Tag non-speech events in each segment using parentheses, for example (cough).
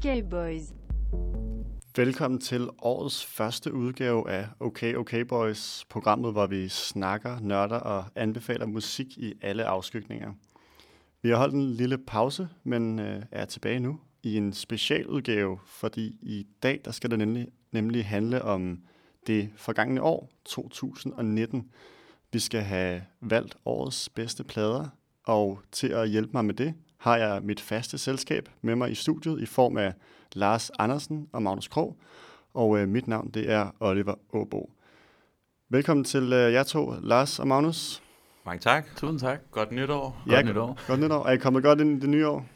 Okay, boys. Velkommen til årets første udgave af Okay Okay Boys, programmet, hvor vi snakker, nørder og anbefaler musik i alle afskygninger. Vi har holdt en lille pause, men øh, er tilbage nu i en specialudgave, fordi i dag der skal det nemlig, nemlig handle om det forgangne år, 2019. Vi skal have valgt årets bedste plader, og til at hjælpe mig med det, har jeg mit faste selskab med mig i studiet i form af Lars Andersen og Magnus Krog, og øh, mit navn det er Oliver Åbo. Velkommen til øh, jer to, Lars og Magnus. Mange tak. Tusind tak. Godt nytår. Ja, Godt nytår. Godt nytår. Er I kommet godt ind i det nye år?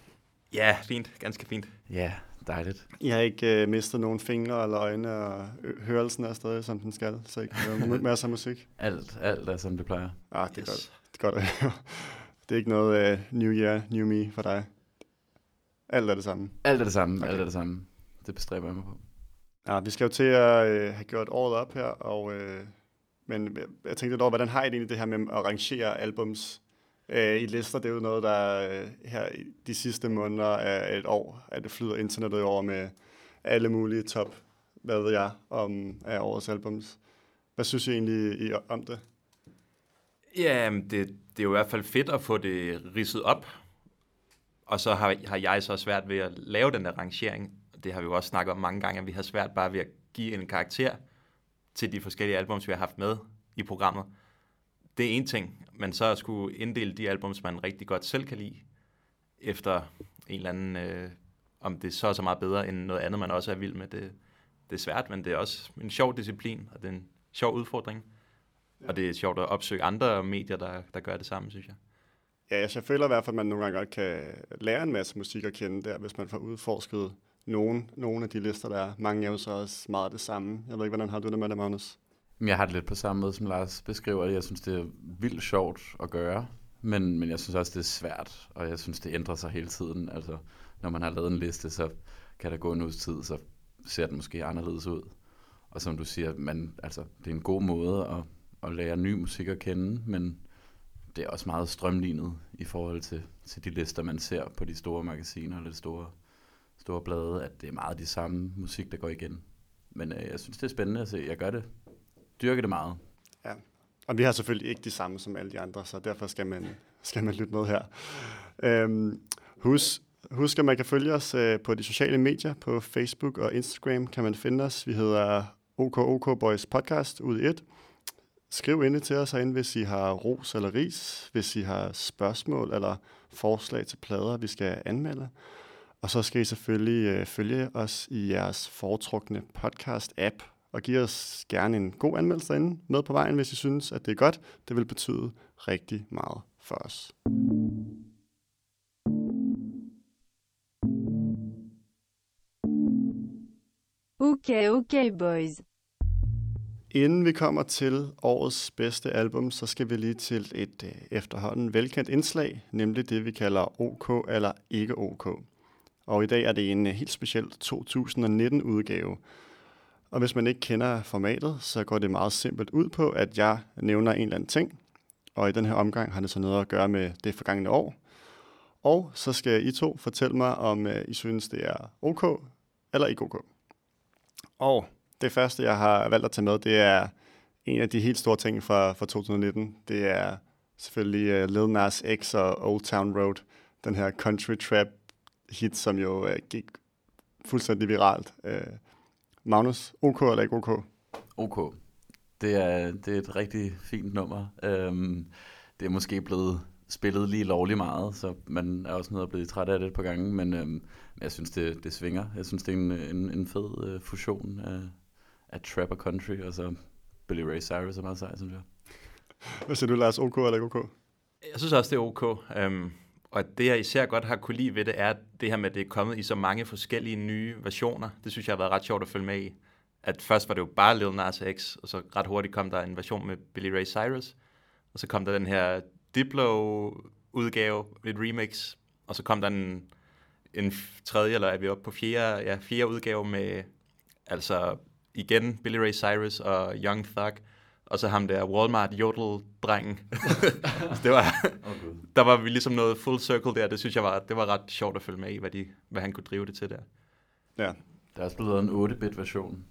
Ja, fint. Ganske fint. Ja, dejligt. I har ikke øh, mistet nogen fingre eller øjne, og hørelsen er stadig, som den skal, så I kan høre (laughs) masser af musik. Alt, alt er, som det plejer. Ah, det er Yes. godt. Det er godt. Det er ikke noget uh, New Year, New Me for dig. Alt er det samme. Alt er det samme. Okay. Alt er det samme. Det bestræber jeg mig på. Ja, vi skal jo til at øh, have gjort året op her, og, øh, men jeg, jeg tænkte lidt over, hvordan har I det egentlig det her med at rangere albums øh, i lister? Det er jo noget, der øh, her i de sidste måneder af et år, at det flyder internettet over med alle mulige top, hvad ved jeg, om af årets albums. Hvad synes I egentlig I, om det? Ja, det, det er jo i hvert fald fedt at få det ridset op. Og så har, har jeg så svært ved at lave den der rangering. Det har vi jo også snakket om mange gange, at vi har svært bare ved at give en karakter til de forskellige albums, vi har haft med i programmet. Det er en ting, men så at skulle inddele de albums, man rigtig godt selv kan lide, efter en eller anden, øh, om det så er så meget bedre end noget andet, man også er vild med. Det, det er svært, men det er også en sjov disciplin, og det er en sjov udfordring. Og det er sjovt at opsøge andre medier, der, der gør det samme, synes jeg. Ja, altså, jeg føler i hvert fald, at man nogle gange godt kan lære en masse musik at kende der, hvis man får udforsket nogen, nogle af de lister, der er. Mange er jo så også meget det samme. Jeg ved ikke, hvordan har du det med det, Magnus? Jeg har det lidt på samme måde, som Lars beskriver det. Jeg synes, det er vildt sjovt at gøre. Men, men jeg synes også, det er svært. Og jeg synes, det ændrer sig hele tiden. Altså, når man har lavet en liste, så kan der gå en uges tid, så ser den måske anderledes ud. Og som du siger, man, altså, det er en god måde at, at lære ny musik at kende, men det er også meget strømlignet i forhold til, til de lister, man ser på de store magasiner eller de store, store blade, at det er meget de samme musik, der går igen. Men øh, jeg synes, det er spændende at se. Jeg gør det. Dyrker det meget. Ja. Og vi har selvfølgelig ikke de samme som alle de andre, så derfor skal man, (laughs) skal man lytte med her. Øhm, husk, husk, at man kan følge os øh, på de sociale medier. På Facebook og Instagram kan man finde os. Vi hedder OKOK Boys Podcast ud i et. Skriv ind til os herinde, hvis I har ros eller ris, hvis I har spørgsmål eller forslag til plader, vi skal anmelde. Og så skal I selvfølgelig øh, følge os i jeres foretrukne podcast-app, og give os gerne en god anmeldelse derinde med på vejen, hvis I synes, at det er godt. Det vil betyde rigtig meget for os. Okay, okay, boys. Inden vi kommer til årets bedste album, så skal vi lige til et øh, efterhånden velkendt indslag, nemlig det, vi kalder OK eller ikke OK. Og i dag er det en øh, helt speciel 2019-udgave. Og hvis man ikke kender formatet, så går det meget simpelt ud på, at jeg nævner en eller anden ting, og i den her omgang har det så noget at gøre med det forgangne år. Og så skal I to fortælle mig, om øh, I synes, det er OK eller ikke OK. Og det første, jeg har valgt at tage med, det er en af de helt store ting fra, fra 2019. Det er selvfølgelig uh, Lil Nas X og Old Town Road, den her country trap hit, som jo uh, gik fuldstændig viralt. Uh, Magnus, OK eller ikke OK? OK. Det er, det er et rigtig fint nummer. Øhm, det er måske blevet spillet lige lovlig meget, så man er også noget blevet træt af det et par gange, men øhm, jeg synes, det, det svinger. Jeg synes, det er en, en, en fed øh, fusion af, af trap og country, og så Billy Ray Cyrus er meget sej, synes jeg. Hvad siger du, Lars? OK eller ikke OK? Jeg synes også, det er ok. Um, og det, jeg især godt har kunne lide ved det, er det her med, at det er kommet i så mange forskellige nye versioner. Det synes jeg har været ret sjovt at følge med i. At først var det jo bare Lil Nas X, og så ret hurtigt kom der en version med Billy Ray Cyrus. Og så kom der den her Diplo-udgave, et remix. Og så kom der en, en tredje, eller er vi oppe på fjerde, ja, fjerde udgave med, altså igen Billy Ray Cyrus og Young Thug. og så ham der Walmart jodel-drengen. (laughs) det var, Gud. der var vi ligesom noget full circle der. Det synes jeg var, det var ret sjovt at følge med i, hvad, de, hvad han kunne drive det til der. Ja, Der er også blevet en 8-bit version.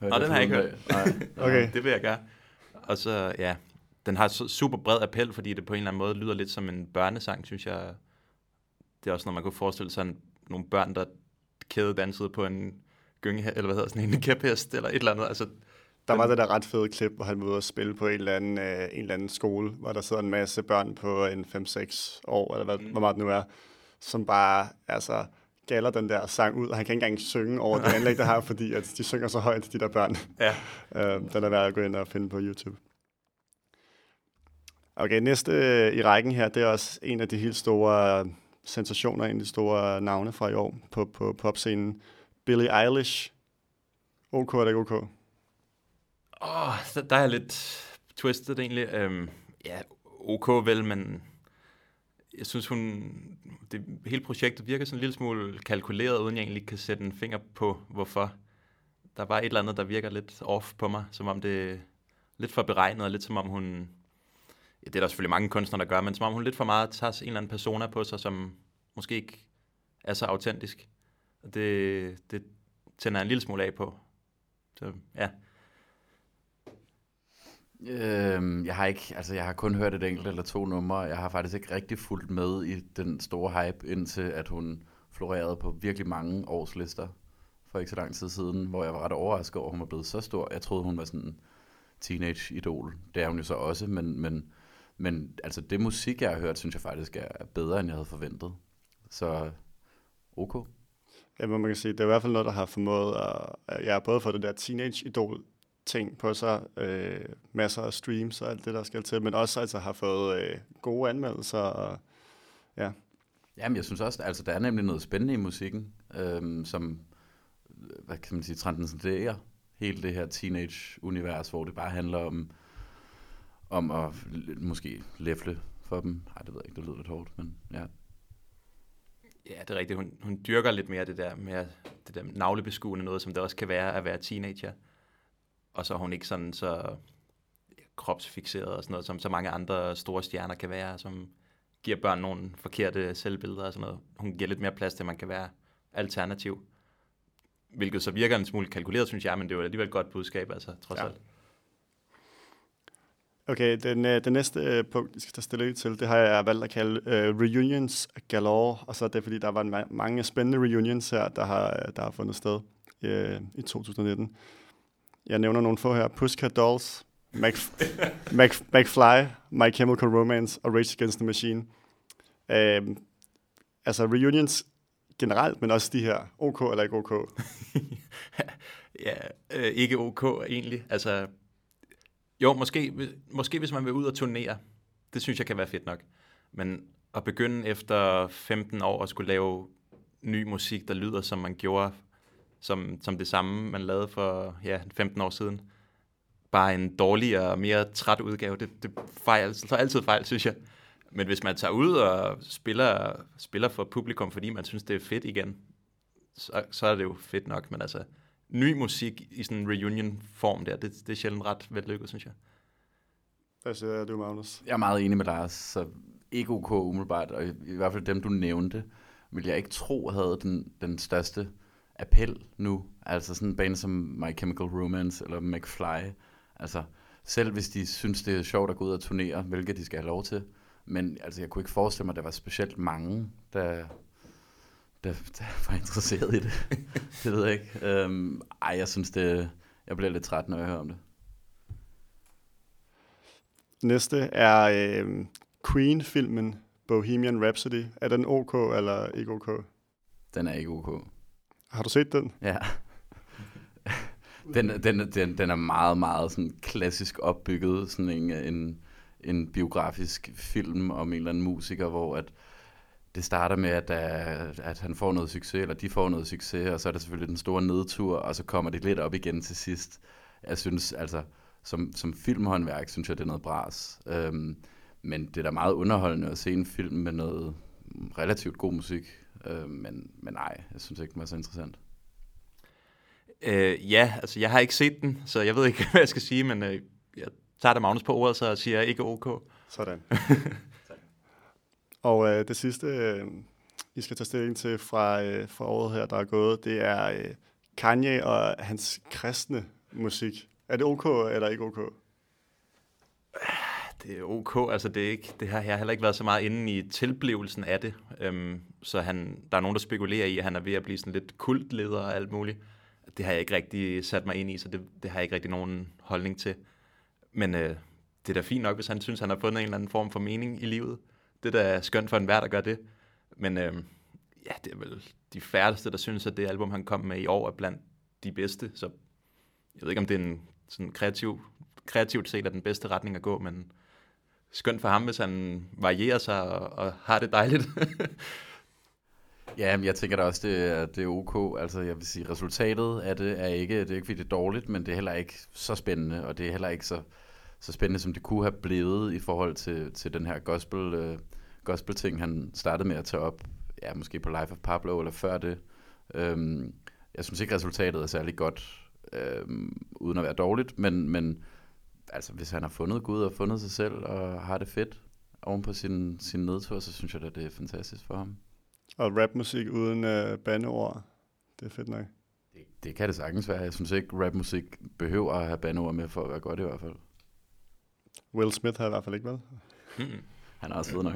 Nå, den har jeg ikke dag. Nej. okay. Det vil jeg gøre. Og så, ja, den har su- super bred appel, fordi det på en eller anden måde lyder lidt som en børnesang, synes jeg. Det er også, når man kunne forestille sig nogle børn, der kædedansede på en gynge, eller hvad hedder sådan en kæphest, eller et eller andet. Altså, Der var det der ret fede klip, hvor han var ude og spille på en eller anden, øh, en eller anden skole, hvor der sidder en masse børn på en 5-6 år, eller hvad, mm. hvor meget det nu er, som bare altså, galler den der sang ud, og han kan ikke engang synge over det (laughs) anlæg, der har, fordi at de synger så højt, de der børn. ja. (laughs) Øh, den er værd at gå ind og finde på YouTube. Okay, næste øh, i rækken her, det er også en af de helt store sensationer, en af de store navne fra i år på, på popscenen. Billie Eilish. OK eller ikke OK? Åh, oh, der, der er lidt twisted egentlig. Øhm, ja, ok vel, men jeg synes, hun, det, hele projektet virker sådan en lille smule kalkuleret, uden jeg egentlig kan sætte en finger på, hvorfor. Der er bare et eller andet, der virker lidt off på mig, som om det er lidt for beregnet, og lidt som om hun, ja, det er der selvfølgelig mange kunstnere, der gør, men som om hun lidt for meget tager en eller anden persona på sig, som måske ikke er så autentisk. Og det, det tænder jeg en lille smule af på. Så ja. Øhm, jeg har ikke, altså jeg har kun hørt et enkelt eller to numre. Jeg har faktisk ikke rigtig fulgt med i den store hype, indtil at hun florerede på virkelig mange årslister for ikke så lang tid siden, hvor jeg var ret overrasket over, at hun var blevet så stor. Jeg troede, hun var sådan en teenage-idol. Det er hun jo så også, men, men, men altså det musik, jeg har hørt, synes jeg faktisk er bedre, end jeg havde forventet. Så ok. Ja, men man kan sige, det er i hvert fald noget, der har formået at, jeg har både fået det der teenage-idol ting på sig, øh, masser af streams og alt det, der skal til, men også altså har fået øh, gode anmeldelser, og ja. Jamen, jeg synes også, altså der er nemlig noget spændende i musikken, øh, som, hvad kan man sige, transcenderer hele det her teenage-univers, hvor det bare handler om, om at måske læfle for dem. Nej, det ved jeg ikke, det lyder lidt hårdt, men ja. Ja, det er rigtigt. Hun, hun dyrker lidt mere det der, mere det der navlebeskuende noget, som det også kan være at være teenager. Og så er hun ikke sådan så kropsfixeret og sådan noget, som så mange andre store stjerner kan være, som giver børn nogle forkerte selvbilleder og sådan noget. Hun giver lidt mere plads til, at man kan være alternativ. Hvilket så virker en smule kalkuleret, synes jeg, men det er jo alligevel et godt budskab, altså, trods Ja. alt. Okay, den, øh, den næste øh, punkt, vi skal tage stilling til, det har jeg valgt at kalde øh, Reunions Galore, og så er det, fordi der var en ma- mange spændende reunions her, der har, øh, der har fundet sted øh, i 2019. Jeg nævner nogle få her. Pussycat Dolls, Mac, (laughs) Mac, McFly, My Chemical Romance og Rage Against the Machine. Øh, altså reunions generelt, men også de her. OK eller ikke OK? (laughs) ja, øh, ikke ok egentlig. Altså, jo, måske, måske hvis man vil ud og turnere, det synes jeg kan være fedt nok. Men at begynde efter 15 år at skulle lave ny musik, der lyder som man gjorde, som, som det samme, man lavede for ja, 15 år siden. Bare en dårligere og mere træt udgave, det, det fejl, så altid fejl, synes jeg. Men hvis man tager ud og spiller, spiller for publikum, fordi man synes, det er fedt igen, så, så er det jo fedt nok. Men altså, ny musik i sådan en reunion-form der, det, det er sjældent ret vellykket, synes jeg. Hvad siger du, Magnus? Jeg er meget enig med Lars, så ikke OK umiddelbart, og i, i hvert fald dem, du nævnte, vil jeg ikke tro havde den, den største appel nu. Altså sådan en band som My Chemical Romance eller McFly. Altså selv hvis de synes, det er sjovt at gå ud og turnere, hvilket de skal have lov til. Men altså, jeg kunne ikke forestille mig, at der var specielt mange, der, der, der var interesseret i det. (laughs) det ved jeg ikke. Um, ej, jeg synes det... Jeg bliver lidt træt, når jeg hører om det. Næste er øh, Queen-filmen Bohemian Rhapsody. Er den OK eller ikke OK? Den er ikke ok. Har du set den? Ja. (laughs) Den, den, den, den er meget, meget sådan klassisk opbygget, sådan en, en, en biografisk film om en eller anden musiker, hvor at det starter med, at, uh, at han får noget succes, eller de får noget succes, og så er der selvfølgelig den store nedtur, og så kommer det lidt op igen til sidst. Jeg synes, altså, som, som filmhåndværk, synes jeg, det er noget bras. Øhm, men det er da meget underholdende at se en film med noget relativt god musik. Øh, men, men nej, jeg synes ikke, den var så interessant. Øh, ja, altså jeg har ikke set den, så jeg ved ikke, (laughs) hvad jeg skal sige, men øh, jeg tager det Magnus på ordet, så siger jeg ikke OK. Sådan. (laughs) og øh, det sidste, øh, I skal tage stilling til fra, øh, fra året her, der er gået, det er øh, Kanye og hans kristne musik. Er det OK eller ikke OK? Det er ok, altså det, er ikke, det har jeg heller ikke været så meget inde i tilblivelsen af det. Øhm, så han, der er nogen, der spekulerer i, at han er ved at blive sådan lidt kultleder og alt muligt. Det har jeg ikke rigtig sat mig ind i, så det, det har jeg ikke rigtig nogen holdning til. Men øh, det er da fint nok, hvis han synes, han har fundet en eller anden form for mening i livet. Det er skønt for enhver, der gør det. Men øh, ja, det er vel de færreste, der synes, at det album, han kom med i år, er blandt de bedste. Så jeg ved ikke, om det er en sådan kreativ, kreativt set er den bedste retning at gå, men skønt for ham, hvis han varierer sig og, og har det dejligt. (laughs) Ja, men jeg tænker da også, det er, det er ok. Altså, jeg vil sige, resultatet af det er ikke, det er ikke fordi det er dårligt, men det er heller ikke så spændende, og det er heller ikke så, så spændende, som det kunne have blevet i forhold til, til den her gospel, øh, gospel-ting, han startede med at tage op, ja, måske på Life of Pablo, eller før det. Um, jeg synes ikke, resultatet er særlig godt, um, uden at være dårligt, men, men altså, hvis han har fundet Gud og fundet sig selv og har det fedt oven på sin, sin nedtur, så synes jeg da, det er fantastisk for ham. Og rapmusik uden øh, bandeord, det er fedt nok. Det, det kan det sagtens være. Jeg synes ikke, rapmusik behøver at have bandeord med for at være godt i hvert fald. Will Smith har i hvert fald ikke vel. Mm. Han er også fed nok.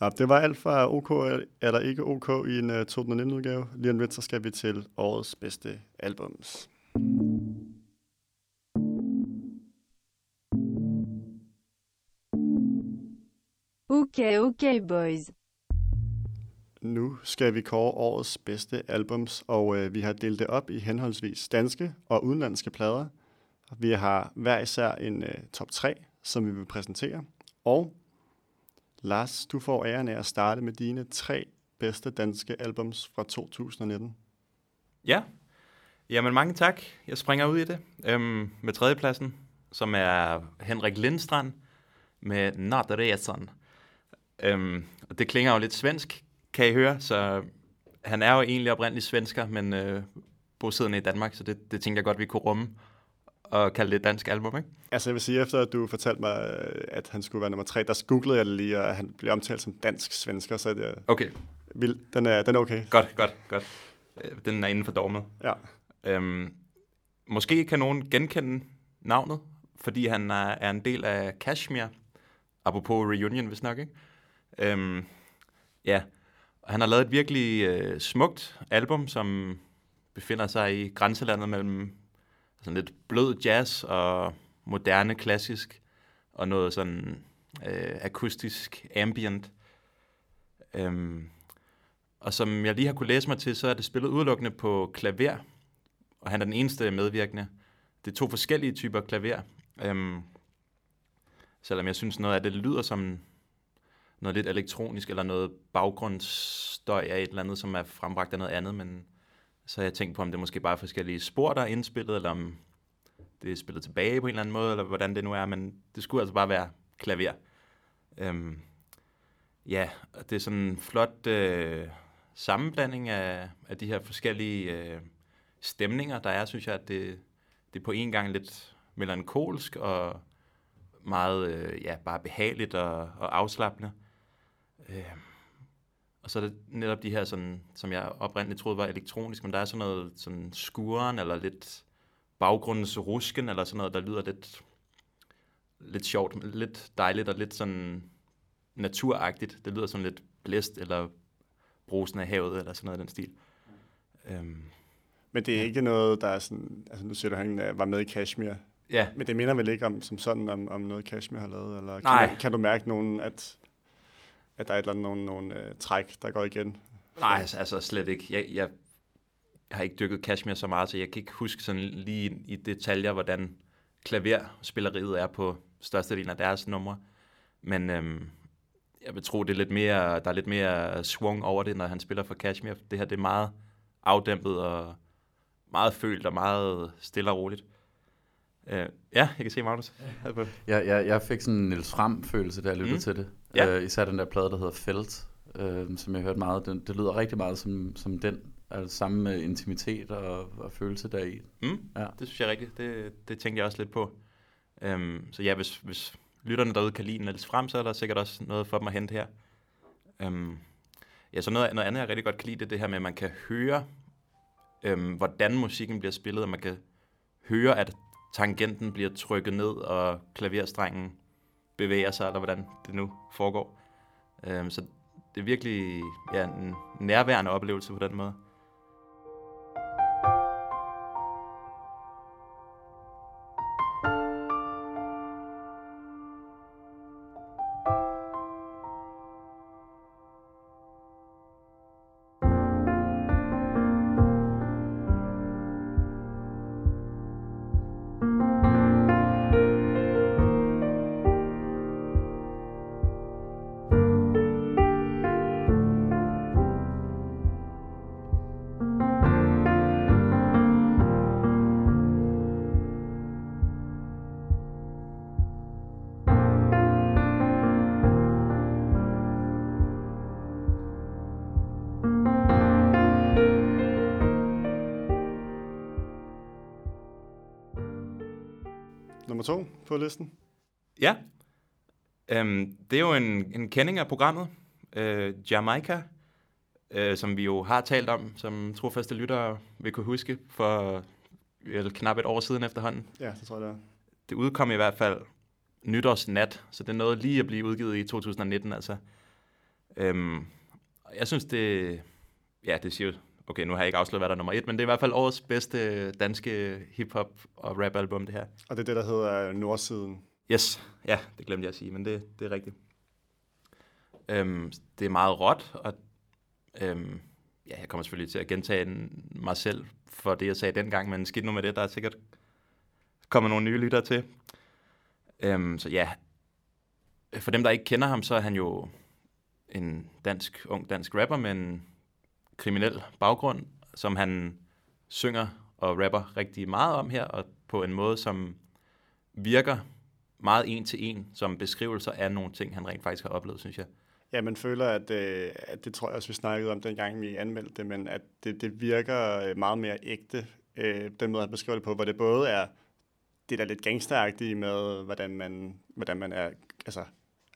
Nå, det var alt fra OK eller ikke OK i en uh, 2019-udgave. Lige om lidt, så skal vi til årets bedste albums. Ok, ok, boys. Nu skal vi kåre årets bedste albums, og øh, vi har delt det op i henholdsvis danske og udenlandske plader. Vi har hver især en øh, top 3, som vi vil præsentere. Og Lars, du får æren af at starte med dine tre bedste danske albums fra 2019. Ja, jamen mange tak. Jeg springer ud i det øhm, med tredjepladsen, som er Henrik Lindstrand med Natteresan. Øhm, og det klinger jo lidt svensk, kan I høre, så han er jo egentlig oprindeligt svensker, men øh, bosiddende i Danmark, så det, det tænkte jeg godt, vi kunne rumme og kalde det et dansk album, ikke? Altså jeg vil sige, efter at du fortalte mig, øh, at han skulle være nummer tre, der googlede jeg det lige, og han blev omtalt som dansk-svensker, så det, Okay, vil, den, er, den er okay. godt, godt, godt. Øh, Den er inden for dogmet. Ja. Øhm, måske kan nogen genkende navnet, fordi han er, er en del af Kashmir, apropos Reunion, hvis nok, ikke? Øhm, ja, han har lavet et virkelig øh, smukt album, som befinder sig i grænselandet mellem sådan lidt blød jazz og moderne klassisk, og noget sådan øh, akustisk ambient. Øhm, og som jeg lige har kunne læse mig til, så er det spillet udelukkende på klaver, og han er den eneste medvirkende. Det er to forskellige typer klaver. Øhm, selvom jeg synes noget af det lyder som noget lidt elektronisk, eller noget baggrundsstøj af et eller andet, som er frembragt af noget andet, men så jeg tænkte på, om det måske bare er forskellige spor, der er indspillet, eller om det er spillet tilbage på en eller anden måde, eller hvordan det nu er, men det skulle altså bare være klaver. Øhm, ja, og det er sådan en flot øh, sammenblanding af, af de her forskellige øh, stemninger, der er, synes jeg, at det, det er på en gang lidt melankolsk og meget øh, ja, bare behageligt og, og afslappende. Øh, og så er det netop de her, sådan, som jeg oprindeligt troede var elektronisk, men der er sådan noget sådan skuren, eller lidt baggrundens rusken, eller sådan noget, der lyder lidt, lidt sjovt, lidt dejligt og lidt sådan naturagtigt. Det lyder sådan lidt blæst, eller brusen af havet, eller sådan noget i den stil. Øhm, Men det er ikke noget, der er sådan... Altså nu siger du, at han øh, var med i Kashmir. ja, Men det minder vel ikke om, som sådan om, om noget, Kashmir har lavet? Eller kan, Nej. Du, kan du mærke nogen, at, at der er et eller andet, nogle, nogle uh, øh, træk, der går igen? Nej, altså, altså slet ikke. Jeg, jeg, jeg har ikke dykket Kashmir så meget, så jeg kan ikke huske sådan lige i detaljer, hvordan klaverspilleriet er på størstedelen af deres numre. Men øhm, jeg vil tro, det er lidt mere, der er lidt mere swung over det, når han spiller for Kashmir. Det her det er meget afdæmpet og meget følt og meget stille og roligt. Øh, ja, jeg kan se Magnus. Jeg, jeg, jeg fik sådan en Niels Fram-følelse, da jeg lyttede mm. til det. Ja. Øh, især den der plade, der hedder Felt, øh, som jeg hørte meget. Den, det lyder rigtig meget som, som den. Altså samme med intimitet og, og følelse deri. Mm, Ja. det synes jeg er rigtigt. Det, det tænkte jeg også lidt på. Øhm, så ja, hvis, hvis lytterne derude kan lide Niels Frem, så er der sikkert også noget for dem at hente her. Øhm, ja, så noget, noget andet, jeg rigtig godt kan lide, det er det her med, at man kan høre, øhm, hvordan musikken bliver spillet, og man kan høre, at tangenten bliver trykket ned, og klaverstrengen bevæger sig, eller hvordan det nu foregår. Øh, så det er virkelig ja, en nærværende oplevelse på den måde. Nummer to på listen. Ja, øhm, det er jo en, en kending af programmet, øh, Jamaica, øh, som vi jo har talt om, som trofaste lyttere vil kunne huske for vel, knap et år siden efterhånden. Ja, det tror jeg, det er. Det udkom i hvert fald nytårsnat, så det nåede lige at blive udgivet i 2019, altså. Øhm, jeg synes, det... Ja, det siger jo... Okay, nu har jeg ikke afsløret, hvad der er nummer et, men det er i hvert fald årets bedste danske hip-hop og rap-album, det her. Og det er det, der hedder Nordsiden. Yes, ja, det glemte jeg at sige, men det, det er rigtigt. Øhm, det er meget råt, og øhm, ja, jeg kommer selvfølgelig til at gentage den- mig selv for det, jeg sagde dengang, men skidt nu med det, der er sikkert kommet nogle nye lyttere til. Øhm, så ja, for dem, der ikke kender ham, så er han jo en dansk, ung dansk rapper med en kriminel baggrund, som han synger og rapper rigtig meget om her, og på en måde, som virker meget en til en som beskrivelser af nogle ting, han rent faktisk har oplevet, synes jeg. Ja, man føler, at, øh, at det tror jeg også, vi snakkede om dengang, vi anmeldte det, men at det, det virker øh, meget mere ægte, øh, den måde, han beskriver det på, hvor det både er det der lidt gangsteragtige med, hvordan man, hvordan man er, altså,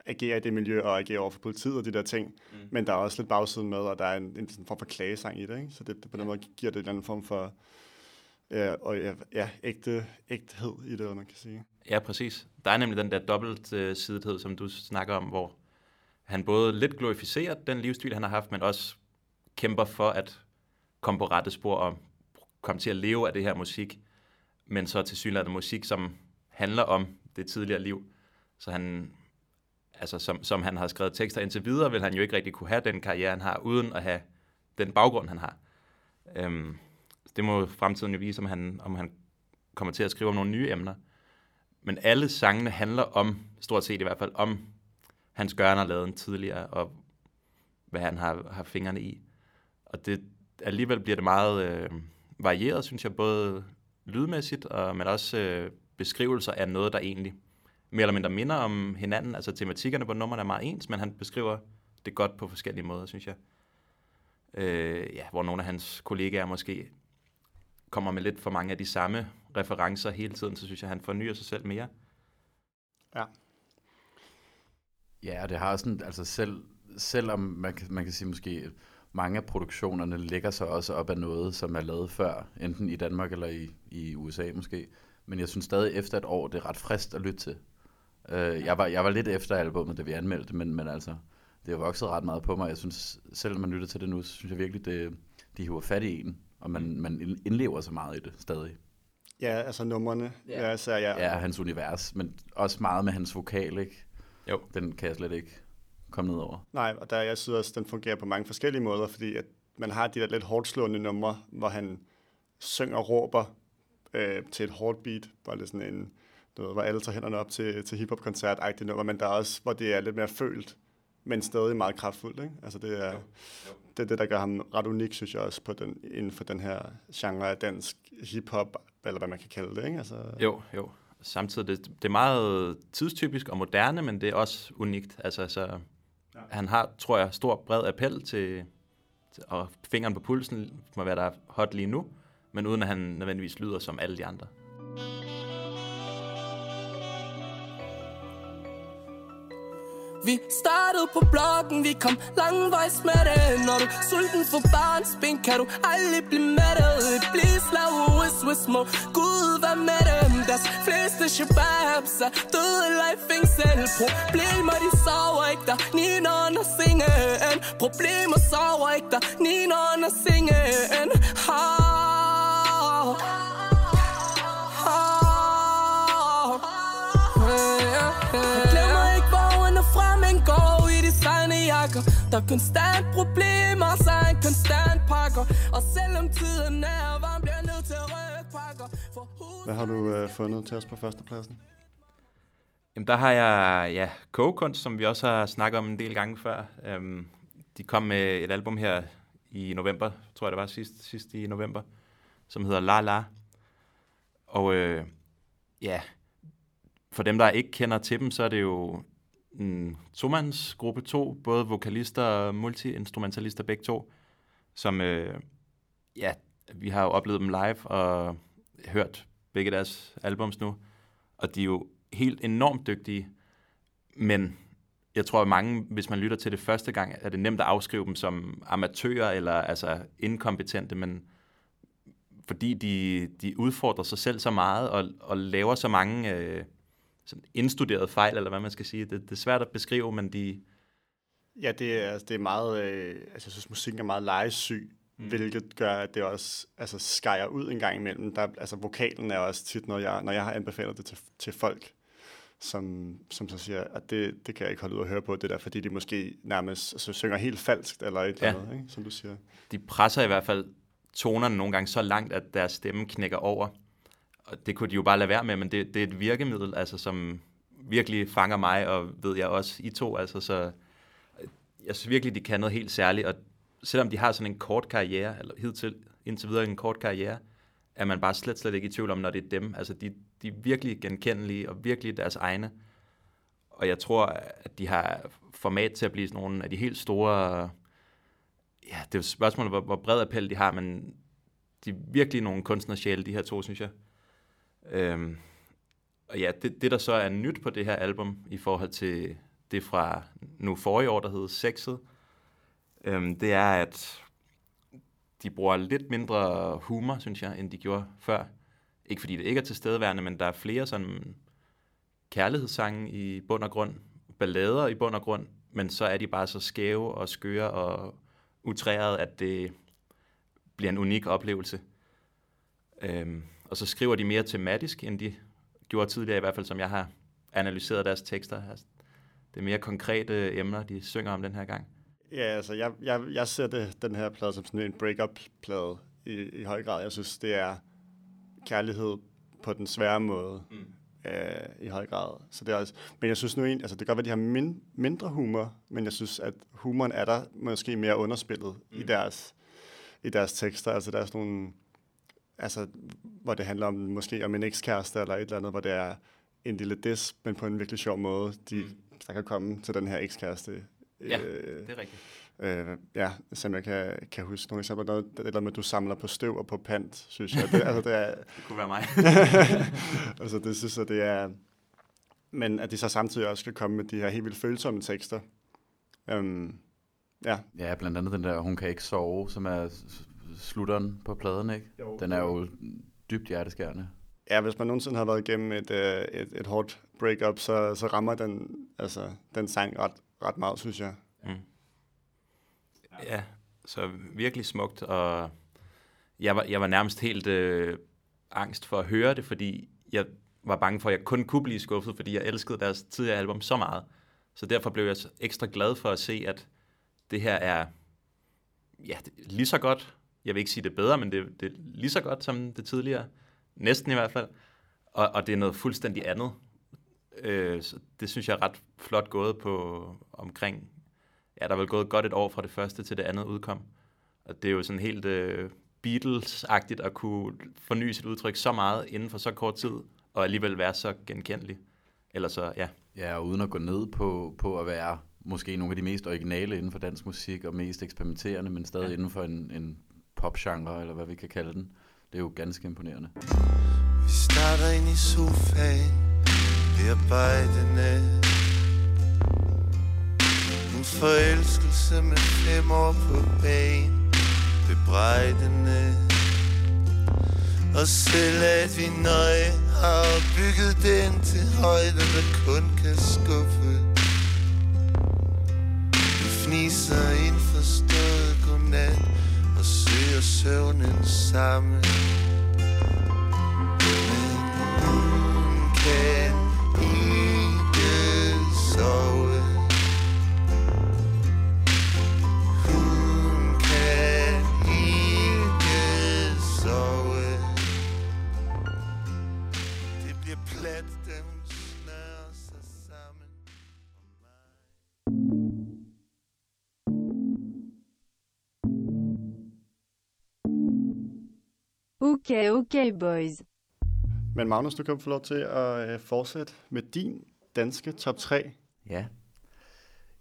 agerer i det miljø og agerer over for politiet og de der ting, mm. men der er også lidt bagsiden med, og der er en, en sådan form for klagesang i det, ikke? så det, det på den måde giver det en eller anden form for ja, og, ja, ja, ægte, ægthed i det, man kan sige. Ja, præcis. Der er nemlig den der dobbeltsidighed, som du snakker om, hvor han både lidt glorificerer den livsstil, han har haft, men også kæmper for at komme på rette spor og komme til at leve af det her musik, men så til synligheden musik, som handler om det tidligere liv. Så han, altså som, som han har skrevet tekster indtil videre, vil han jo ikke rigtig kunne have den karriere, han har, uden at have den baggrund, han har. Øhm, det må fremtiden jo vise, om han, om han kommer til at skrive om nogle nye emner. Men alle sangene handler om, stort set i hvert fald, om hans gørne og laden tidligere, og hvad han har, har fingrene i. Og det, alligevel bliver det meget øh, varieret, synes jeg, både lydmæssigt, og, men også øh, beskrivelser af noget, der egentlig mere eller mindre minder om hinanden. Altså tematikkerne på nummerne er meget ens, men han beskriver det godt på forskellige måder, synes jeg. Øh, ja, hvor nogle af hans kollegaer måske kommer med lidt for mange af de samme referencer hele tiden, så synes jeg, han fornyer sig selv mere. Ja. Ja, og det har sådan, altså selv, selvom man kan, man kan sige måske, mange af produktionerne lægger sig også op af noget, som er lavet før, enten i Danmark eller i, i USA måske. Men jeg synes stadig efter et år, det er ret frist at lytte til. Uh, jeg, var, jeg var lidt efter albumet, da vi anmeldte, men, men altså, det har vokset ret meget på mig. Jeg synes, selv når man lytter til det nu, så synes jeg virkelig, det, de hiver fat i en, og man, man indlever så meget i det stadig. Ja, altså numrene. Ja. Ja, altså, ja. Ja, hans univers, men også meget med hans vokal, ikke? Jo. Den kan jeg slet ikke komme ned over. Nej, og der, jeg synes også, den fungerer på mange forskellige måder, fordi at man har de der lidt hårdt slående numre, hvor han synger og råber øh, til et hårdt beat, hvor det er sådan en, du ved, hvor alle tager hænderne op til, til hiphop-koncert nummer, men der er også, hvor det er lidt mere følt, men stadig meget kraftfuldt. Ikke? Altså det er, det er det, der gør ham ret unik, synes jeg også, på den, inden for den her genre af dansk hiphop, eller hvad man kan kalde det. Ikke? Altså, Jo, jo. Samtidig, det, det er meget tidstypisk og moderne, men det er også unikt. Altså, så ja. han har, tror jeg, stor bred appel til, til, og fingeren på pulsen må være der er hot lige nu, men uden at han nødvendigvis lyder som alle de andre. Vi startede på blokken, vi kom langvejs med det. Når du er sulten for barns ben, kan du aldrig blive mættet Please lad whis whis må Gud være med dem. Deres fleste shababs er døde eller i fængsel Problemer de sover ikke der Nina under sengen Problemer sover ikke der Nina under sengen ha. Glemmer jakker Der er konstant problemer, så en konstant pakker Og selvom tiden er varm, bliver nødt til at rykke pakker for Hvad har du øh, fundet til os på førstepladsen? Jamen, der har jeg, ja, kogekunst, som vi også har snakket om en del gange før. Øhm, de kom med et album her i november, tror jeg det var sidst, sidst i november, som hedder La La. Og øh, ja, for dem, der ikke kender til dem, så er det jo Mm, en tomands gruppe to, både vokalister og multiinstrumentalister begge to, som, øh, ja, vi har jo oplevet dem live og hørt begge deres albums nu, og de er jo helt enormt dygtige, men jeg tror, at mange, hvis man lytter til det første gang, er det nemt at afskrive dem som amatører eller altså inkompetente, men fordi de, de udfordrer sig selv så meget og, og laver så mange øh, sådan indstuderede fejl, eller hvad man skal sige. Det, det er svært at beskrive, men de... Ja, det er, altså, det er meget... Øh, altså, jeg synes, musikken er meget legesyg, mm. hvilket gør, at det også altså, skærer ud en gang imellem. Der, altså, vokalen er også tit, når jeg, når jeg har anbefalet det til, til folk, som, som så siger, at det, det kan jeg ikke holde ud at høre på, det der, fordi de måske nærmest altså, synger helt falskt, eller et ja. eller andet, ikke? som du siger. De presser i hvert fald tonerne nogle gange så langt, at deres stemme knækker over. Og det kunne de jo bare lade være med, men det, det er et virkemiddel, altså, som virkelig fanger mig, og ved jeg også, I to. Altså, så jeg synes virkelig, de kan noget helt særligt, og selvom de har sådan en kort karriere, eller hidtil, indtil videre en kort karriere, er man bare slet, slet ikke i tvivl om, når det er dem. Altså, de, de er virkelig genkendelige, og virkelig deres egne. Og jeg tror, at de har format til at blive sådan nogle af de helt store... Ja, det er jo spørgsmålet, hvor, hvor bred appel de har, men de er virkelig nogle kunstnersjæle, de her to, synes jeg. Øhm, og ja, det, det der så er nyt på det her album, i forhold til det fra nu forrige år, der hedder Sexet, øhm, det er, at de bruger lidt mindre humor, synes jeg, end de gjorde før. Ikke fordi det ikke er tilstedeværende, men der er flere sådan kærlighedssange i bund og grund, ballader i bund og grund, men så er de bare så skæve og skøre og utræret, at det bliver en unik oplevelse. Øhm, og så skriver de mere tematisk, end de gjorde tidligere, i hvert fald som jeg har analyseret deres tekster. Altså, det er mere konkrete emner, de synger om den her gang. Ja, altså jeg, jeg, jeg ser det, den her plade som sådan en break-up-plade i, i høj grad. Jeg synes, det er kærlighed på den svære måde mm. øh, i høj grad. Så det er også, men jeg synes nu egentlig, altså det kan godt være, at de har min, mindre humor, men jeg synes, at humoren er der måske mere underspillet mm. i, deres, i deres tekster. Altså der er sådan nogle, altså hvor det handler om måske om en ekskæreste eller et eller andet, hvor det er en lille diss, men på en virkelig sjov måde, de, mm. der kan komme til den her ekskæreste Ja, øh, det er rigtigt. Øh, ja, som jeg kan, kan huske nogle eksempler. Noget, det der med, at du samler på støv og på pant, synes jeg. Det, altså, det, er, (laughs) det kunne være mig. (laughs) altså, det synes jeg, det er... Men at de så samtidig også skal komme med de her helt vildt følsomme tekster. Um, ja. Ja, blandt andet den der, hun kan ikke sove, som er slutteren på pladen, ikke? Jo. Den er jo dybt hjerteskærende. Ja, hvis man nogensinde har været igennem et, øh, et, et hårdt breakup, så, så rammer den, altså, den sang ret, ret meget, synes jeg. Mm. Ja, så virkelig smukt, og jeg var, jeg var nærmest helt øh, angst for at høre det, fordi jeg var bange for, at jeg kun kunne blive skuffet, fordi jeg elskede deres tidligere album så meget. Så derfor blev jeg ekstra glad for at se, at det her er ja, det er lige så godt. Jeg vil ikke sige det bedre, men det, det er lige så godt som det tidligere. Næsten i hvert fald. Og, og det er noget fuldstændig andet. Øh, så det synes jeg er ret flot gået på omkring, ja, der er vel gået godt et år fra det første til det andet udkom. Og det er jo sådan helt øh, Beatles-agtigt at kunne forny sit udtryk så meget inden for så kort tid, og alligevel være så genkendelig. Eller så, ja. Ja, og uden at gå ned på, på at være måske nogle af de mest originale inden for dansk musik, og mest eksperimenterende, men stadig ja. inden for en, en popgenre, eller hvad vi kan kalde den. Det er jo ganske imponerende. Vi starter ind i sofaen, bearbejdende En forelskelse med fem år på banen Bebrejdende Og selv at vi nøje har bygget den til højde, der kun kan skuffe Vi fniser indforstået godnat og søger søvnen sammen Men ingen kan Okay, okay, boys. Men Magnus, du kan få lov til at øh, fortsætte med din danske top 3. Ja.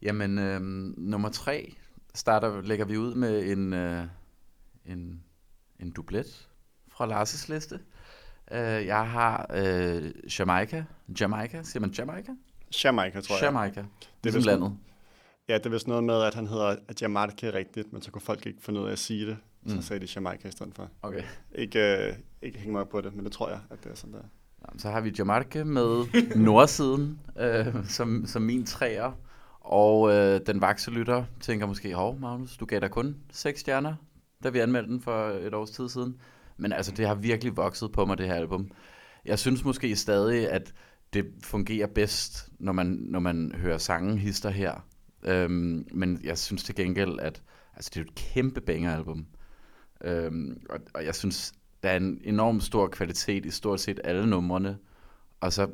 Jamen, øh, nummer tre starter, lægger vi ud med en, øh, en, en dublet fra Lars' liste. Øh, jeg har øh, Jamaica. Jamaica, siger man Jamaica? Jamaica, tror jeg. Jamaica. Det er ligesom landet. Ja, det er vist noget med, at han hedder Jamaica rigtigt, men så kunne folk ikke finde ud af at sige det. Så Mm. sagde de Jamaica i stedet for. Okay. Ikke, øh, ikke hænge mig op på det, men det tror jeg, at det er sådan der. Så har vi Jamaica med (laughs) nordsiden øh, som, som min træer. Og øh, den vakselytter tænker måske, hov Magnus, du gav dig kun seks stjerner, da vi anmeldte den for et års tid siden. Men altså, det har virkelig vokset på mig, det her album. Jeg synes måske stadig, at det fungerer bedst, når man, når man hører sangen hister her. Øhm, men jeg synes til gengæld, at altså, det er et kæmpe banger-album. Øhm, og, og jeg synes, der er en enorm stor kvalitet i stort set alle numrene. Og så,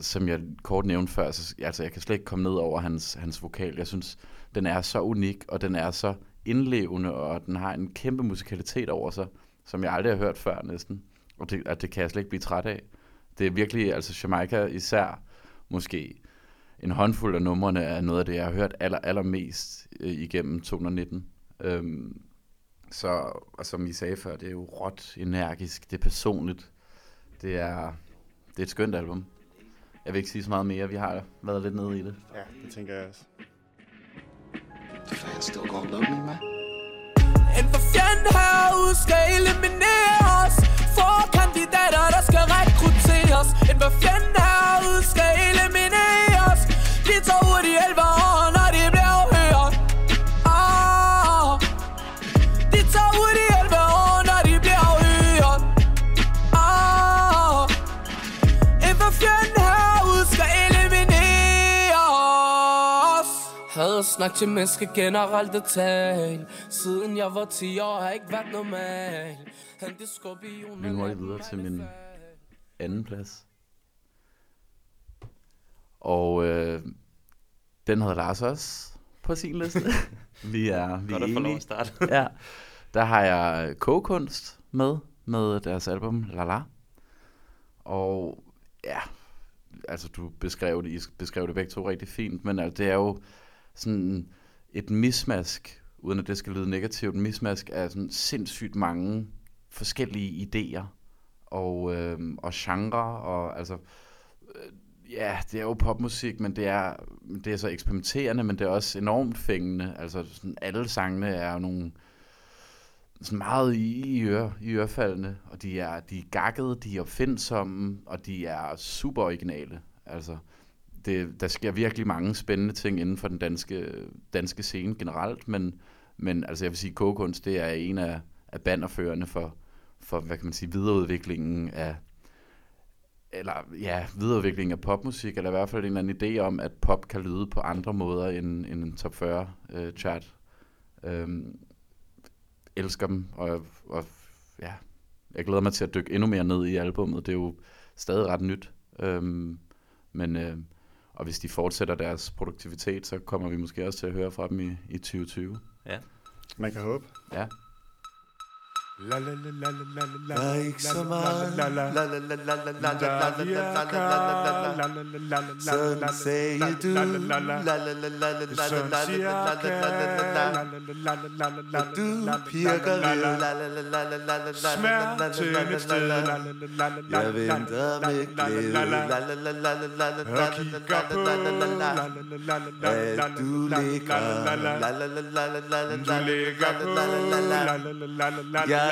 som jeg kort nævnte før, så, altså, jeg kan slet ikke komme ned over hans, hans vokal. Jeg synes, den er så unik, og den er så indlevende, og den har en kæmpe musikalitet over sig, som jeg aldrig har hørt før næsten. Og det, at det kan jeg slet ikke blive træt af. Det er virkelig, altså Jamaica især, måske en håndfuld af numrene er noget af det, jeg har hørt aller, allermest øh, igennem 2019. Øhm, så, og som I sagde før, det er jo råt, energisk, det er personligt. Det er, det er et skønt album. Jeg vil ikke sige så meget mere, vi har været lidt nede i det. Ja, det tænker jeg også. Fans still gonna love me, man. En for fjenden herude skal elimineres Få kandidater, der skal rekrutteres En for fjenden herude skal elimineres De tager ud i snak til mennesker generelt at tale Siden jeg var 10 år har ikke været normal Han det skorpion Vi må lige videre til min anden plads. Og øh, den havde Lars også på sin liste. (laughs) vi er, vi Godt er at få lov enige. at starte. (laughs) ja, der har jeg kogekunst med, med deres album La La. Og ja, altså du beskrev det, I beskrev det begge to rigtig fint, men altså, det er jo sådan et mismask, uden at det skal lyde negativt, et mismask af sådan sindssygt mange forskellige idéer og, øh, og genre, og altså, øh, ja, det er jo popmusik, men det er, det er så eksperimenterende, men det er også enormt fængende. Altså, sådan, alle sangene er nogle sådan meget i, i, øre, i ørefaldene, og de er, de er gakkede, de er opfindsomme, og de er super originale. Altså, det, der sker virkelig mange spændende ting inden for den danske, danske scene generelt, men, men altså jeg vil sige, kogekunst, det er en af, af banderførende for, for, hvad kan man sige, videreudviklingen af, eller ja, videreudviklingen af popmusik, eller i hvert fald en eller anden idé om, at pop kan lyde på andre måder end, end en top 40 øh, chart. Øhm, elsker dem, og, og ja, jeg glæder mig til at dykke endnu mere ned i albummet. Det er jo stadig ret nyt. Øhm, men, øh, og hvis de fortsætter deres produktivitet, så kommer vi måske også til at høre fra dem i, i 2020. Ja. Man kan håbe. Ja. Der er ikke så meget la la la la la la la la la la la la la Sådan sagde du la la la la la la la la la la Og du pirker ved la la la la la la la la la Jeg venter med glæde la la la la la la la la la At du ligger la la la la la la la la la la la jeg tigger la la la la la la la fucking lortepis usikker la la la la la la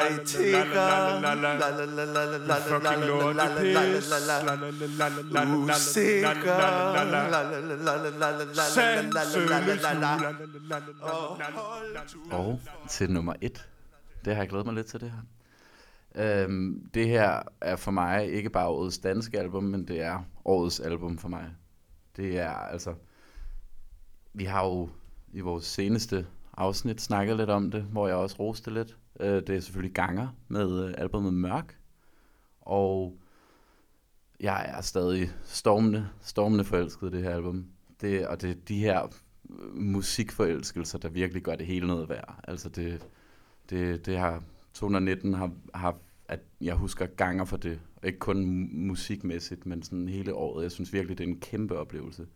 og til nummer et. Det har jeg glædet mig lidt til det her. Øhm, det her er for mig ikke bare årets danske album, men det er årets album for mig. Det er altså... Vi har jo i vores seneste afsnit snakket lidt om det, hvor jeg også roste lidt. Øh, det er selvfølgelig Ganger med øh, albumet Mørk. Og jeg er stadig stormende, stormende forelsket i det her album. Det, og det er de her øh, musikforelskelser, der virkelig gør det hele noget værd. Altså det, det, det har 219 har, har, at jeg husker ganger for det. Ikke kun musikmæssigt, men sådan hele året. Jeg synes virkelig, det er en kæmpe oplevelse.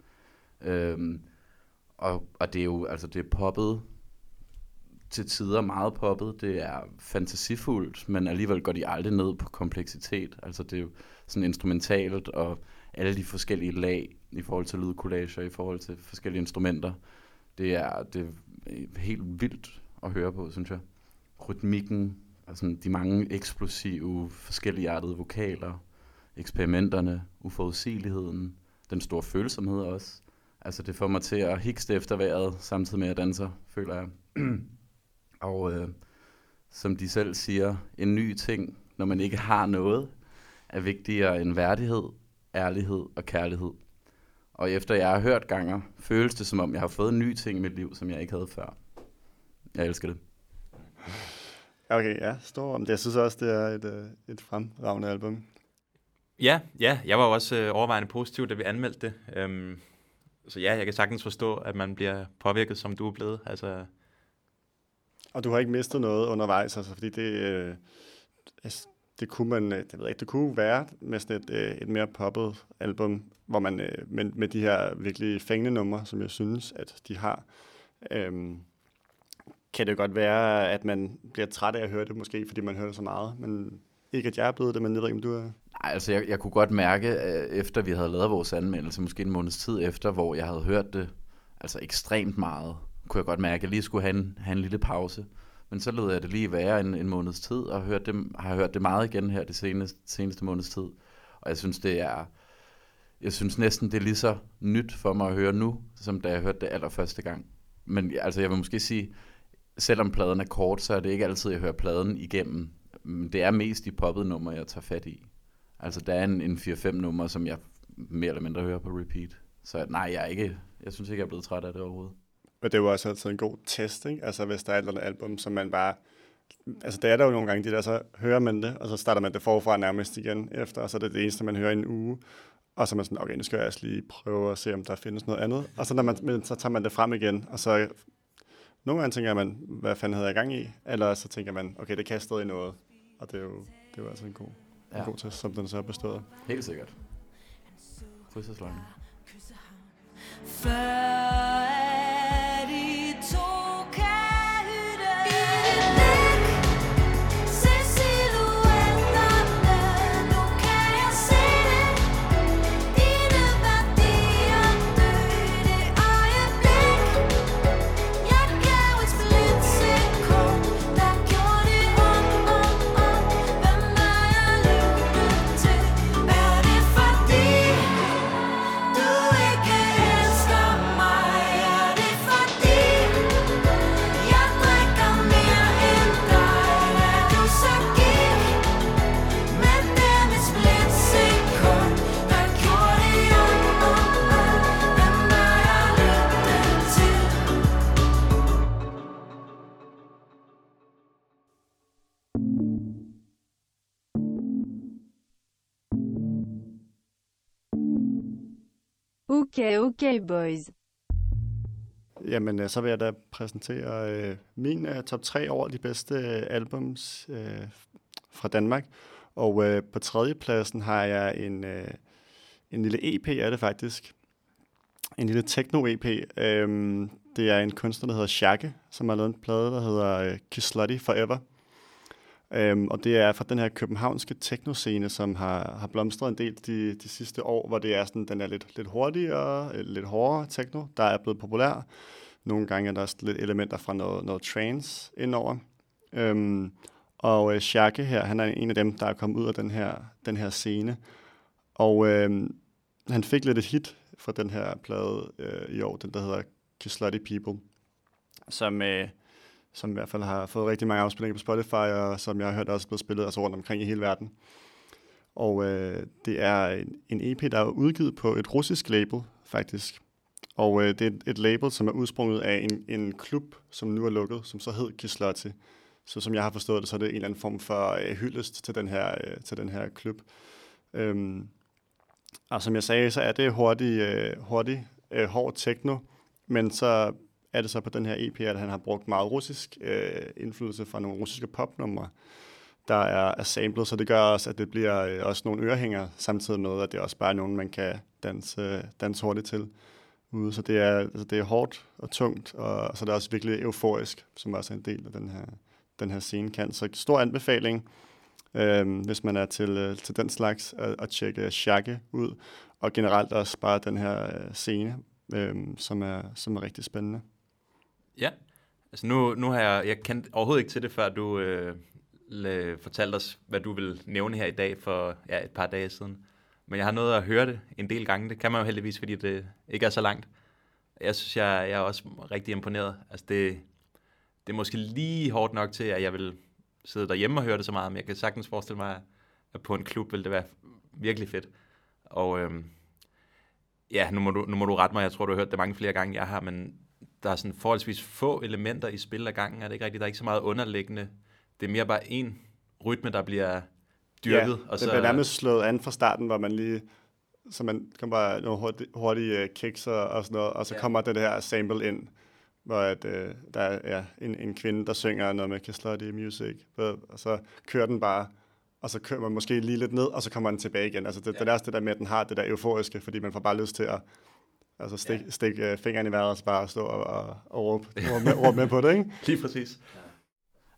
Øhm, og, og det er jo, altså det er poppet til tider meget poppet. Det er fantasifuldt, men alligevel går de aldrig ned på kompleksitet. Altså det er jo sådan instrumentalt, og alle de forskellige lag i forhold til lydkollager, i forhold til forskellige instrumenter. Det er, det er helt vildt at høre på, synes jeg. Rytmikken, altså de mange eksplosive, forskelligartede vokaler, eksperimenterne, uforudsigeligheden, den store følsomhed også. Altså det får mig til at hikste efter vejret, samtidig med at jeg danser, føler jeg. (clears throat) Og øh, som de selv siger, en ny ting, når man ikke har noget, er vigtigere end værdighed, ærlighed og kærlighed. Og efter jeg har hørt ganger, føles det som om, jeg har fået en ny ting i mit liv, som jeg ikke havde før. Jeg elsker det. Okay, ja, stor om det. Jeg synes også, det er et, øh, et fremragende album. Ja, ja, jeg var også øh, overvejende positiv, da vi anmeldte det. Øhm, så ja, jeg kan sagtens forstå, at man bliver påvirket, som du er blevet. Altså, og du har ikke mistet noget undervejs, altså, fordi det, øh, altså, det kunne man, øh, det ved jeg ikke, det kunne være med sådan et, øh, et mere poppet album, hvor man øh, med, med de her virkelig fængende numre, som jeg synes, at de har, øh, kan det godt være, at man bliver træt af at høre det måske, fordi man hører det så meget, men ikke at jeg er blevet det, men jeg ved ikke, om du er... Nej, altså jeg, jeg kunne godt mærke, øh, efter vi havde lavet vores anmeldelse, måske en måneds tid efter, hvor jeg havde hørt det altså ekstremt meget, kunne jeg godt mærke, at jeg lige skulle have en, have en lille pause. Men så lød jeg det lige være en, en måneds tid, og hørt det, har hørt det meget igen her det seneste, seneste måneds tid. Og jeg synes, det er... Jeg synes næsten, det er lige så nyt for mig at høre nu, som da jeg hørte det allerførste gang. Men altså, jeg vil måske sige, selvom pladen er kort, så er det ikke altid, jeg hører pladen igennem. Det er mest de poppede numre, jeg tager fat i. Altså, der er en, en 4-5 numre, som jeg mere eller mindre hører på repeat. Så nej, jeg er ikke, jeg synes ikke, jeg er blevet træt af det overhovedet. Men det er jo også altid en god test, ikke? Altså hvis der er et eller andet album, som man bare... Altså det er der jo nogle gange, de der, så hører man det, og så starter man det forfra nærmest igen efter, og så er det det eneste, man hører i en uge. Og så er man sådan, okay, nu skal jeg altså lige prøve at se, om der findes noget andet. Og så, når man, men, så tager man det frem igen, og så nogle gange tænker man, hvad fanden havde jeg gang i? Eller så tænker man, okay, det kan stadig noget. Og det er jo, det er jo altså en god, ja. en god test, som den så er bestået. Helt sikkert. Krydsersløgnen. Okay, okay boys. Jamen, øh, så vil jeg da præsentere øh, min øh, top 3 over de bedste øh, albums øh, fra Danmark. Og øh, på tredjepladsen har jeg en, øh, en lille EP, er det faktisk. En lille techno-EP. Øh, det er en kunstner, der hedder Shaka, som har lavet en plade, der hedder øh, Kiss Slutty Forever. Øhm, og det er fra den her københavnske techno-scene, som har, har blomstret en del de, de sidste år, hvor det er sådan, den er lidt, lidt hurtigere, øh, lidt hårdere techno, der er blevet populær. Nogle gange er der også lidt elementer fra noget, noget trance indover. Øhm, og øh, Shake her, han er en af dem, der er kommet ud af den her, den her scene. Og øh, han fik lidt et hit fra den her plade øh, i år, den der hedder Kiss People, som, øh, som i hvert fald har fået rigtig mange afspilninger på Spotify, og som jeg har hørt også blevet spillet altså rundt omkring i hele verden. Og øh, det er en, en EP, der er udgivet på et russisk label, faktisk. Og øh, det er et, et label, som er udsprunget af en, en klub, som nu er lukket, som så hed Kislotti. Så som jeg har forstået det, så er det en eller anden form for øh, hyldest til den her, øh, til den her klub. Øhm, og som jeg sagde, så er det hurtig, øh, hurtig øh, hård techno, men så er det så på den her EP, at han har brugt meget russisk øh, indflydelse fra nogle russiske popnumre, der er, er samlet, så det gør også, at det bliver øh, også nogle ørehænger, samtidig med, at det også bare er nogen, man kan danse, øh, danse hurtigt til ude. Så det er, altså det er hårdt og tungt, og så er det også virkelig euforisk, som også er en del af den her, den her scene kan. Så stor anbefaling, øh, hvis man er til, øh, til den slags, at, at tjekke Shakke ud, og generelt også bare den her øh, scene, øh, som, er, som er rigtig spændende. Ja, altså nu, nu har jeg, jeg kendt overhovedet ikke til det, før du øh, le, fortalte os, hvad du vil nævne her i dag for ja, et par dage siden. Men jeg har nået at høre det en del gange. Det kan man jo heldigvis, fordi det ikke er så langt. Jeg synes, jeg, jeg er også rigtig imponeret. Altså det, det er måske lige hårdt nok til, at jeg vil sidde derhjemme og høre det så meget, men jeg kan sagtens forestille mig, at på en klub ville det være virkelig fedt. Og øhm, ja, nu må, du, nu må du rette mig, jeg tror, du har hørt det mange flere gange, jeg har, men der er sådan forholdsvis få elementer i spil ad gangen, er det ikke rigtigt? Der er ikke så meget underliggende. Det er mere bare en rytme, der bliver dyrket. Ja, og så... det bliver nærmest slået an fra starten, hvor man lige så man kan bare nogle hurtige, hurtige kicks og, og sådan noget, og så ja. kommer det her sample ind, hvor at, øh, der er ja, en, en kvinde, der synger noget med Kislotty Music, og så kører den bare, og så kører man måske lige lidt ned, og så kommer den tilbage igen. Altså det, ja. det er det der med, at den har det der euforiske, fordi man får bare lyst til at altså stikke ja. stik, uh, fingeren i vejret, og så bare stå og, og, og råbe, råbe, med, råbe med på det, ikke? (laughs) Lige præcis.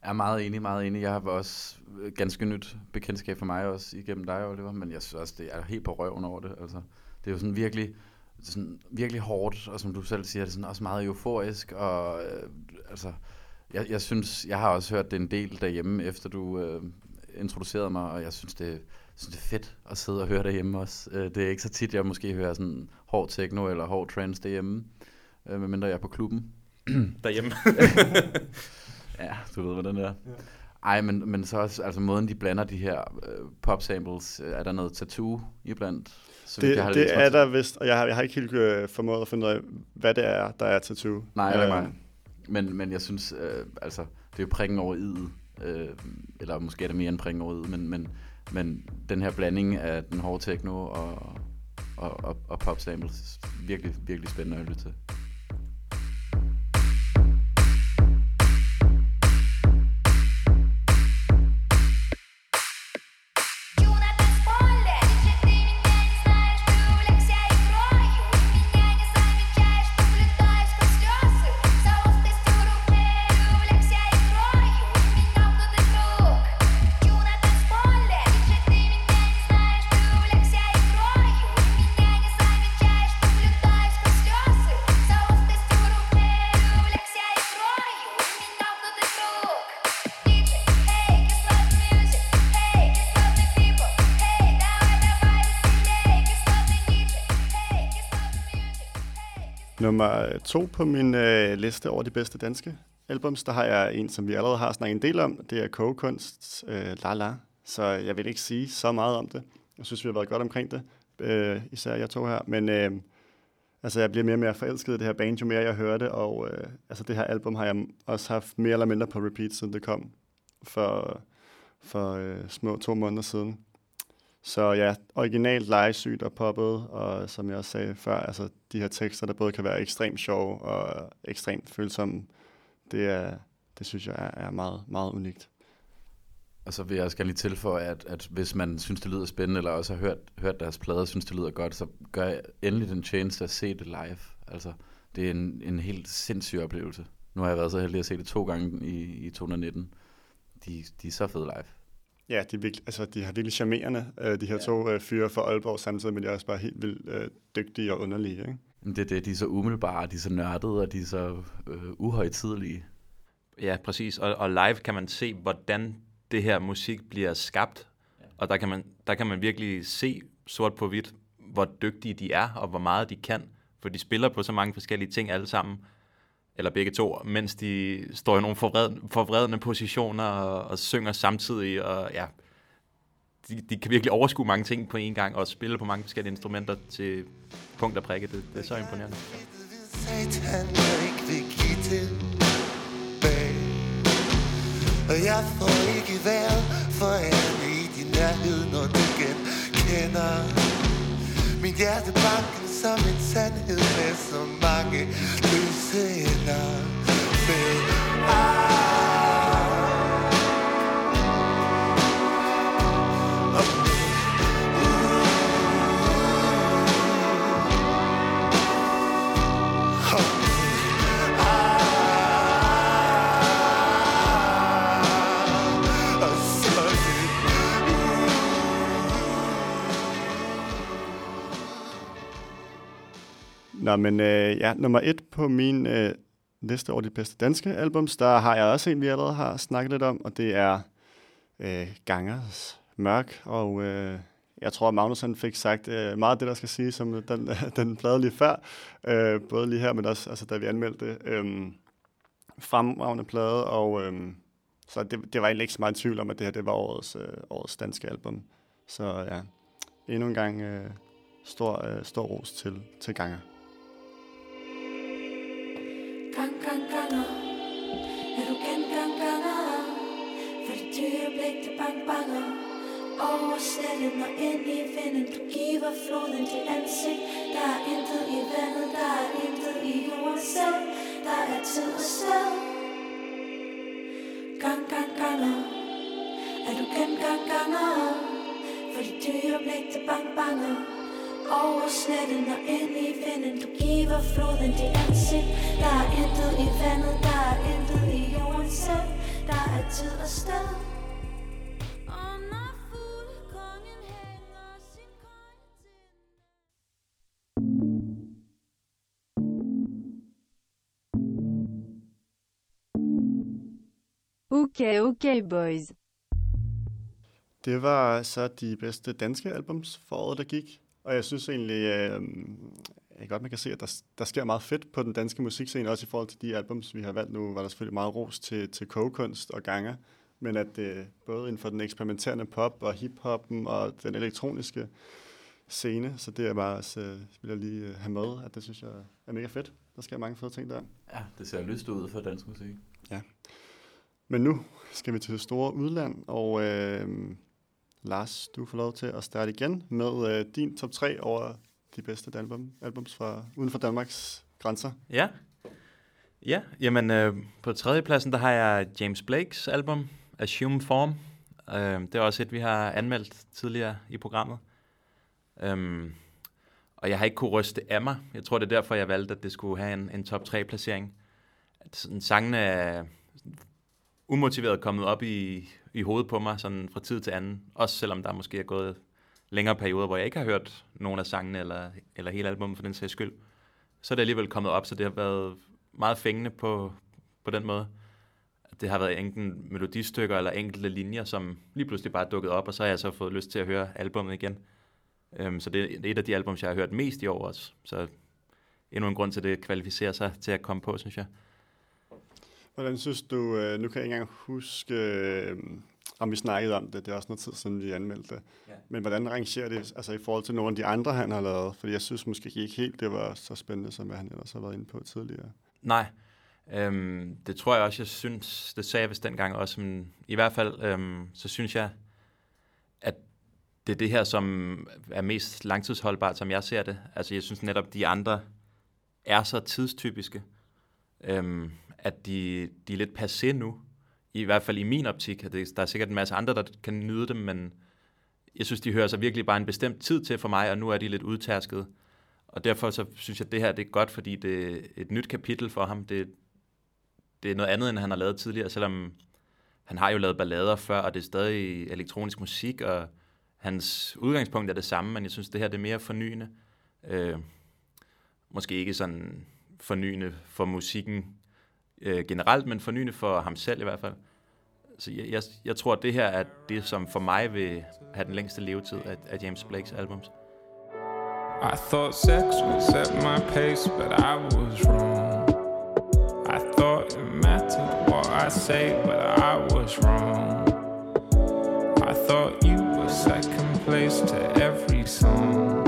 Jeg er meget enig, meget enig. Jeg har også ganske nyt bekendtskab for mig også igennem dig, Oliver, men jeg synes også, det er helt på røven over det. Altså, det er jo sådan virkelig, sådan virkelig hårdt, og som du selv siger, det er sådan også meget euforisk, og øh, altså, jeg, jeg synes, jeg har også hørt det en del derhjemme, efter du øh, introducerede mig, og jeg synes, det, synes, det er fedt at sidde og høre derhjemme også. Øh, det er ikke så tit, jeg måske hører sådan hård techno eller hård trance derhjemme, øh, medmindre jeg er på klubben. (clears throat) derhjemme. (laughs) ja, du ved, hvordan det er. Ja. Ej, men, men så også, altså måden, de blander de her øh, pop samples, øh, er der noget tattoo iblandt? Så det, det det er der vist, og jeg har, jeg har ikke helt øh, formået at finde ud af, hvad det er, der er tattoo. Nej, eller mig. Men, men jeg synes, øh, altså, det er jo prikken over i'et, øh, eller måske er det mere end prikken over i'et, men, men, men den her blanding af den hårde techno og, og, og, og pop samples, virkelig, virkelig spændende at lytte til. Nummer to på min øh, liste over de bedste danske albums, der har jeg en, som vi allerede har snakket en del om. Det er Kogekunst, øh, La La. Så jeg vil ikke sige så meget om det. Jeg synes, vi har været godt omkring det, øh, især jeg to her. Men øh, altså, jeg bliver mere og mere forelsket i det her band, jo mere jeg hører det. Og øh, altså, det her album har jeg også haft mere eller mindre på repeat, siden det kom for, for øh, små to måneder siden. Så ja, originalt legesygt og poppet, og som jeg også sagde før, altså de her tekster, der både kan være ekstremt sjove og ekstremt følsomme, det, er, det synes jeg er, er meget, meget unikt. Og så vil jeg også gerne lige tilføje, at, at hvis man synes, det lyder spændende, eller også har hørt, hørt deres plader og synes, det lyder godt, så gør jeg endelig den tjeneste at se det live. Altså, det er en, en helt sindssyg oplevelse. Nu har jeg været så heldig at se det to gange i, i 2019. De, de er så fede live. Ja, de, er virkelig, altså, de har virkelig charmerende, øh, de her ja. to øh, fyre fra Aalborg, samtidig med, de er også bare helt vildt øh, dygtige og underlige. Ikke? Det er det, de er så umiddelbare, de er så nørdede, og de er så øh, uhøjtidelige. Ja, præcis. Og, og live kan man se, hvordan det her musik bliver skabt. Ja. Og der kan, man, der kan man virkelig se sort på hvidt, hvor dygtige de er, og hvor meget de kan. For de spiller på så mange forskellige ting alle sammen, eller begge to, mens de står i nogle forvred, forvredende positioner og, og synger samtidig. Og ja, de, de kan virkelig overskue mange ting på en gang, og spille på mange forskellige instrumenter til punkt og prikke. Det, det er så imponerende. Satan, ikke vil give tilbage. Og jeg får ikke været for i din nærhed, når du kender min hjerte banker som en sandhed med så mange løse ender. Med ah. Nå, men øh, ja, nummer et på min øh, liste over de bedste danske albums, der har jeg også en, vi allerede har snakket lidt om, og det er øh, Gangers Mørk, og øh, jeg tror, at Magnus han fik sagt øh, meget af det, der skal sige, som øh, den, (laughs) den plade lige før, øh, både lige her, men også altså, da vi anmeldte det. Øh, fremragende plade, og øh, så det, det var egentlig ikke så meget tvivl om, at det her det var årets, øh, årets danske album. Så ja, endnu en gang øh, stor, øh, stor ros til, til Ganger. Gang, gang, ganger Er du genganganger For det dyre blik, det bang, banger Over sletten og ind i vinden Du giver floden til ansigt Der er intet i vandet Der er intet i jorden selv Der er tid og sted Gang, gang, ganger Er du genganganger For det dyre blik, det bang, banger over sletten og ind i vinden. Du giver floden dit ansigt. Der er intet i vandet, der er intet i jorden selv. Der er tid og sted. Okay, okay, boys. Det var så de bedste danske albums for året, der gik. Og jeg synes egentlig, øh, jeg godt man kan se, at der, der sker meget fedt på den danske musikscene, også i forhold til de albums, vi har valgt nu, var der selvfølgelig meget ros til, til kogekunst og ganger, men at øh, både inden for den eksperimenterende pop og hiphoppen og den elektroniske scene, så det er bare også, øh, vil jeg lige øh, have med, at det synes jeg er mega fedt. Der sker mange fede ting der. Ja, det ser lyst ud for dansk musik. Ja. Men nu skal vi til det store udland, og øh, Lars, du får lov til at starte igen med øh, din top 3 over de bedste album, albums fra uden for Danmarks grænser. Ja. Ja, jamen øh, på tredjepladsen, der har jeg James Blakes album, Assume Form. Øh, det er også et, vi har anmeldt tidligere i programmet. Um, og jeg har ikke kunne ryste af mig. Jeg tror, det er derfor, jeg valgte, at det skulle have en, en top 3-placering. Sangene er umotiveret kommet op i, i hovedet på mig sådan fra tid til anden. Også selvom der måske er gået længere perioder, hvor jeg ikke har hørt nogen af sangene eller, eller hele albumet for den sags skyld. Så er det alligevel kommet op, så det har været meget fængende på, på den måde. Det har været enten melodistykker eller enkelte linjer, som lige pludselig bare er dukket op, og så har jeg så fået lyst til at høre albumet igen. Um, så det er et af de album, jeg har hørt mest i år også. Så endnu en grund til, at det kvalificerer sig til at komme på, synes jeg. Hvordan synes du, øh, nu kan jeg ikke engang huske, øh, om vi snakkede om det, det er også noget tid siden, vi anmeldte det. Ja. Men hvordan rangerer det altså i forhold til nogle af de andre, han har lavet? Fordi jeg synes måske ikke helt, det var så spændende, som han ellers har været inde på tidligere. Nej, øhm, det tror jeg også, jeg synes, det sagde jeg vist dengang også, men i hvert fald, øhm, så synes jeg, at det er det her, som er mest langtidsholdbart, som jeg ser det. Altså, jeg synes netop, de andre er så tidstypiske, øhm, at de, de er lidt passé nu. I hvert fald i min optik. Det, der er sikkert en masse andre, der kan nyde dem, men jeg synes, de hører sig virkelig bare en bestemt tid til for mig, og nu er de lidt udtærsket. Og derfor så synes jeg, at det her det er godt, fordi det er et nyt kapitel for ham. Det, det er noget andet, end han har lavet tidligere, selvom han har jo lavet ballader før, og det er stadig elektronisk musik, og hans udgangspunkt er det samme, men jeg synes, det her det er mere fornyende. Øh, måske ikke sådan fornyende for musikken øh, generelt, men fornyende for ham selv i hvert fald. Så jeg, jeg, jeg tror, at det her er det, som for mig vil have den længste levetid af, af James Blakes albums. I thought sex would set my pace, but I was wrong. I thought it mattered what I say, but I was wrong. I thought you were second place to every song.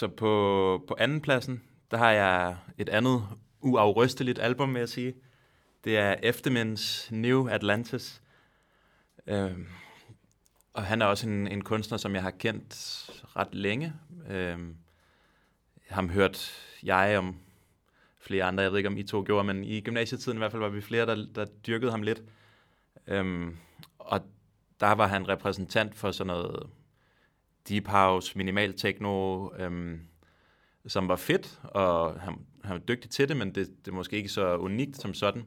Så på, på anden pladsen, der har jeg et andet uafrysteligt album, vil jeg sige. Det er Eftermens New Atlantis. Øhm, og han er også en, en kunstner, som jeg har kendt ret længe. Øhm, jeg har hørt jeg om flere andre, jeg ved ikke om I to gjorde, men i gymnasietiden i hvert fald var vi flere, der, der dyrkede ham lidt. Øhm, og der var han repræsentant for sådan noget deep house, minimal techno, øhm, som var fedt, og han, han var dygtig til det, men det, det er måske ikke så unikt som sådan.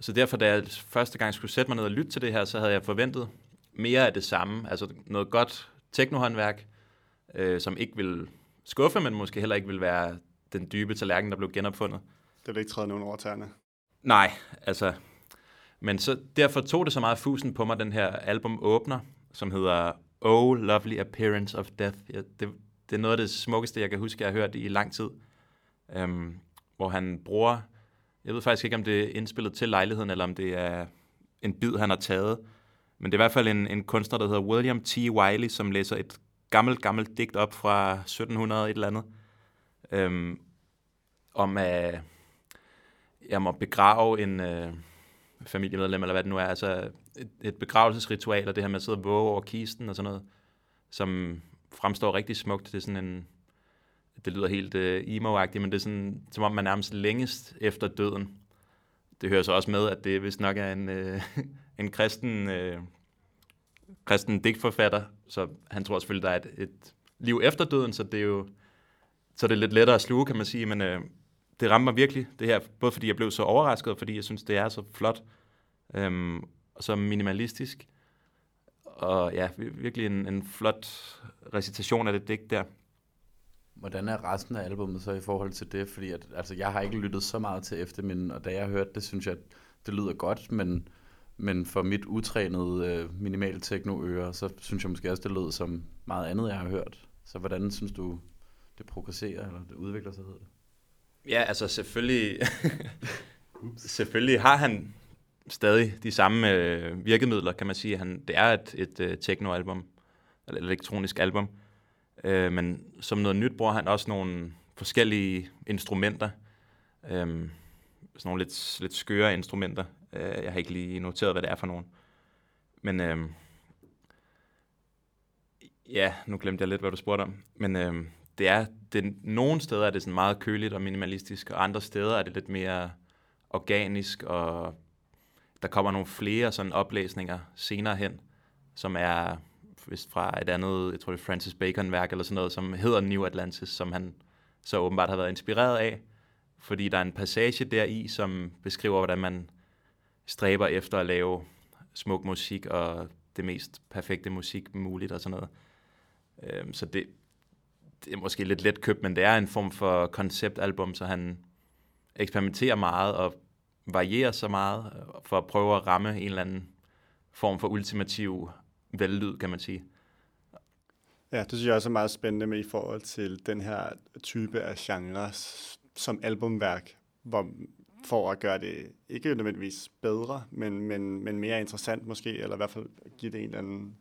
Så derfor, da jeg første gang skulle sætte mig ned og lytte til det her, så havde jeg forventet mere af det samme. Altså noget godt teknohåndværk, øh, som ikke vil skuffe, men måske heller ikke vil være den dybe tallerken, der blev genopfundet. Det vil ikke træde nogen over tæerne. Nej, altså... Men så, derfor tog det så meget fusen på mig, den her album åbner, som hedder Oh Lovely Appearance of Death. Ja, det, det er noget af det smukkeste, jeg kan huske, jeg har hørt i lang tid. Um, hvor han bruger... Jeg ved faktisk ikke, om det er indspillet til lejligheden, eller om det er en bid, han har taget. Men det er i hvert fald en, en kunstner, der hedder William T. Wiley, som læser et gammelt, gammelt digt op fra 1700 et eller andet. Um, om at, jeg må begrave en øh, familiemedlem, eller hvad det nu er. Altså et, et begravelsesritual, og det her med at sidde og våge over kisten og sådan noget, som fremstår rigtig smukt. Det er sådan en, det lyder helt øh, emo-agtigt, men det er sådan, som om man nærmest længest efter døden. Det hører så også med, at det vist nok er en, øh, (laughs) en kristen, øh, kristen digtforfatter, så han tror selvfølgelig, der er et, et liv efter døden, så det er jo så det er lidt lettere at sluge, kan man sige, men øh, det rammer mig virkelig, det her, både fordi jeg blev så overrasket, og fordi jeg synes, det er så flot, øhm, og så minimalistisk, og ja, vir- virkelig en, en flot recitation af det digt der. Hvordan er resten af albummet så i forhold til det? Fordi at, altså, jeg har ikke lyttet så meget til efterminden, og da jeg hørte det, synes jeg, at det lyder godt, men, men for mit utrænede øh, minimal techno-øre, så synes jeg måske også, det lød som meget andet, jeg har hørt. Så hvordan synes du, det progresserer, eller det udvikler sig, hedder det? Ja, altså selvfølgelig, (laughs) selvfølgelig har han stadig de samme øh, virkemidler, kan man sige. Han, det er et, et øh, techno-album, eller elektronisk album, øh, men som noget nyt bruger han også nogle forskellige instrumenter, øh, sådan nogle lidt, lidt skøre instrumenter. Øh, jeg har ikke lige noteret, hvad det er for nogen. Men øh, ja, nu glemte jeg lidt, hvad du spurgte om. Men øh, det er, det, nogle steder er det sådan meget køligt og minimalistisk, og andre steder er det lidt mere organisk, og der kommer nogle flere sådan oplæsninger senere hen, som er vist fra et andet, jeg tror det er Francis Bacon-værk eller sådan noget, som hedder New Atlantis, som han så åbenbart har været inspireret af, fordi der er en passage deri, som beskriver, hvordan man stræber efter at lave smuk musik og det mest perfekte musik muligt og sådan noget. Øhm, så det, det er måske lidt let købt, men det er en form for konceptalbum, så han eksperimenterer meget, og variere så meget, øh, for at prøve at ramme en eller anden form for ultimativ vellyd, kan man sige. Ja, det synes jeg også er meget spændende med i forhold til den her type af genre som albumværk, hvor for at gøre det ikke nødvendigvis bedre, men, men, men mere interessant måske, eller i hvert fald give det en eller anden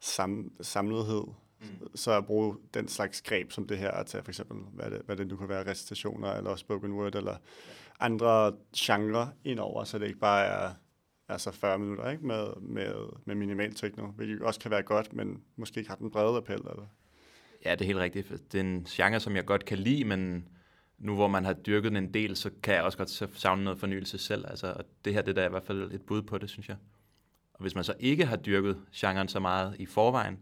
sam, samlethed. Mm. Så at bruge den slags greb som det her, at tage for eksempel, hvad det, hvad det nu kan være, recitationer, eller spoken word, eller andre genrer indover, så det ikke bare er altså 40 minutter ikke? Med, med, med minimal techno, hvilket også kan være godt, men måske ikke har den brede appel. Eller? Ja, det er helt rigtigt. Det er en genre, som jeg godt kan lide, men nu hvor man har dyrket den en del, så kan jeg også godt savne noget fornyelse selv. Altså, og det her det er i hvert fald et bud på det, synes jeg. Og hvis man så ikke har dyrket genren så meget i forvejen,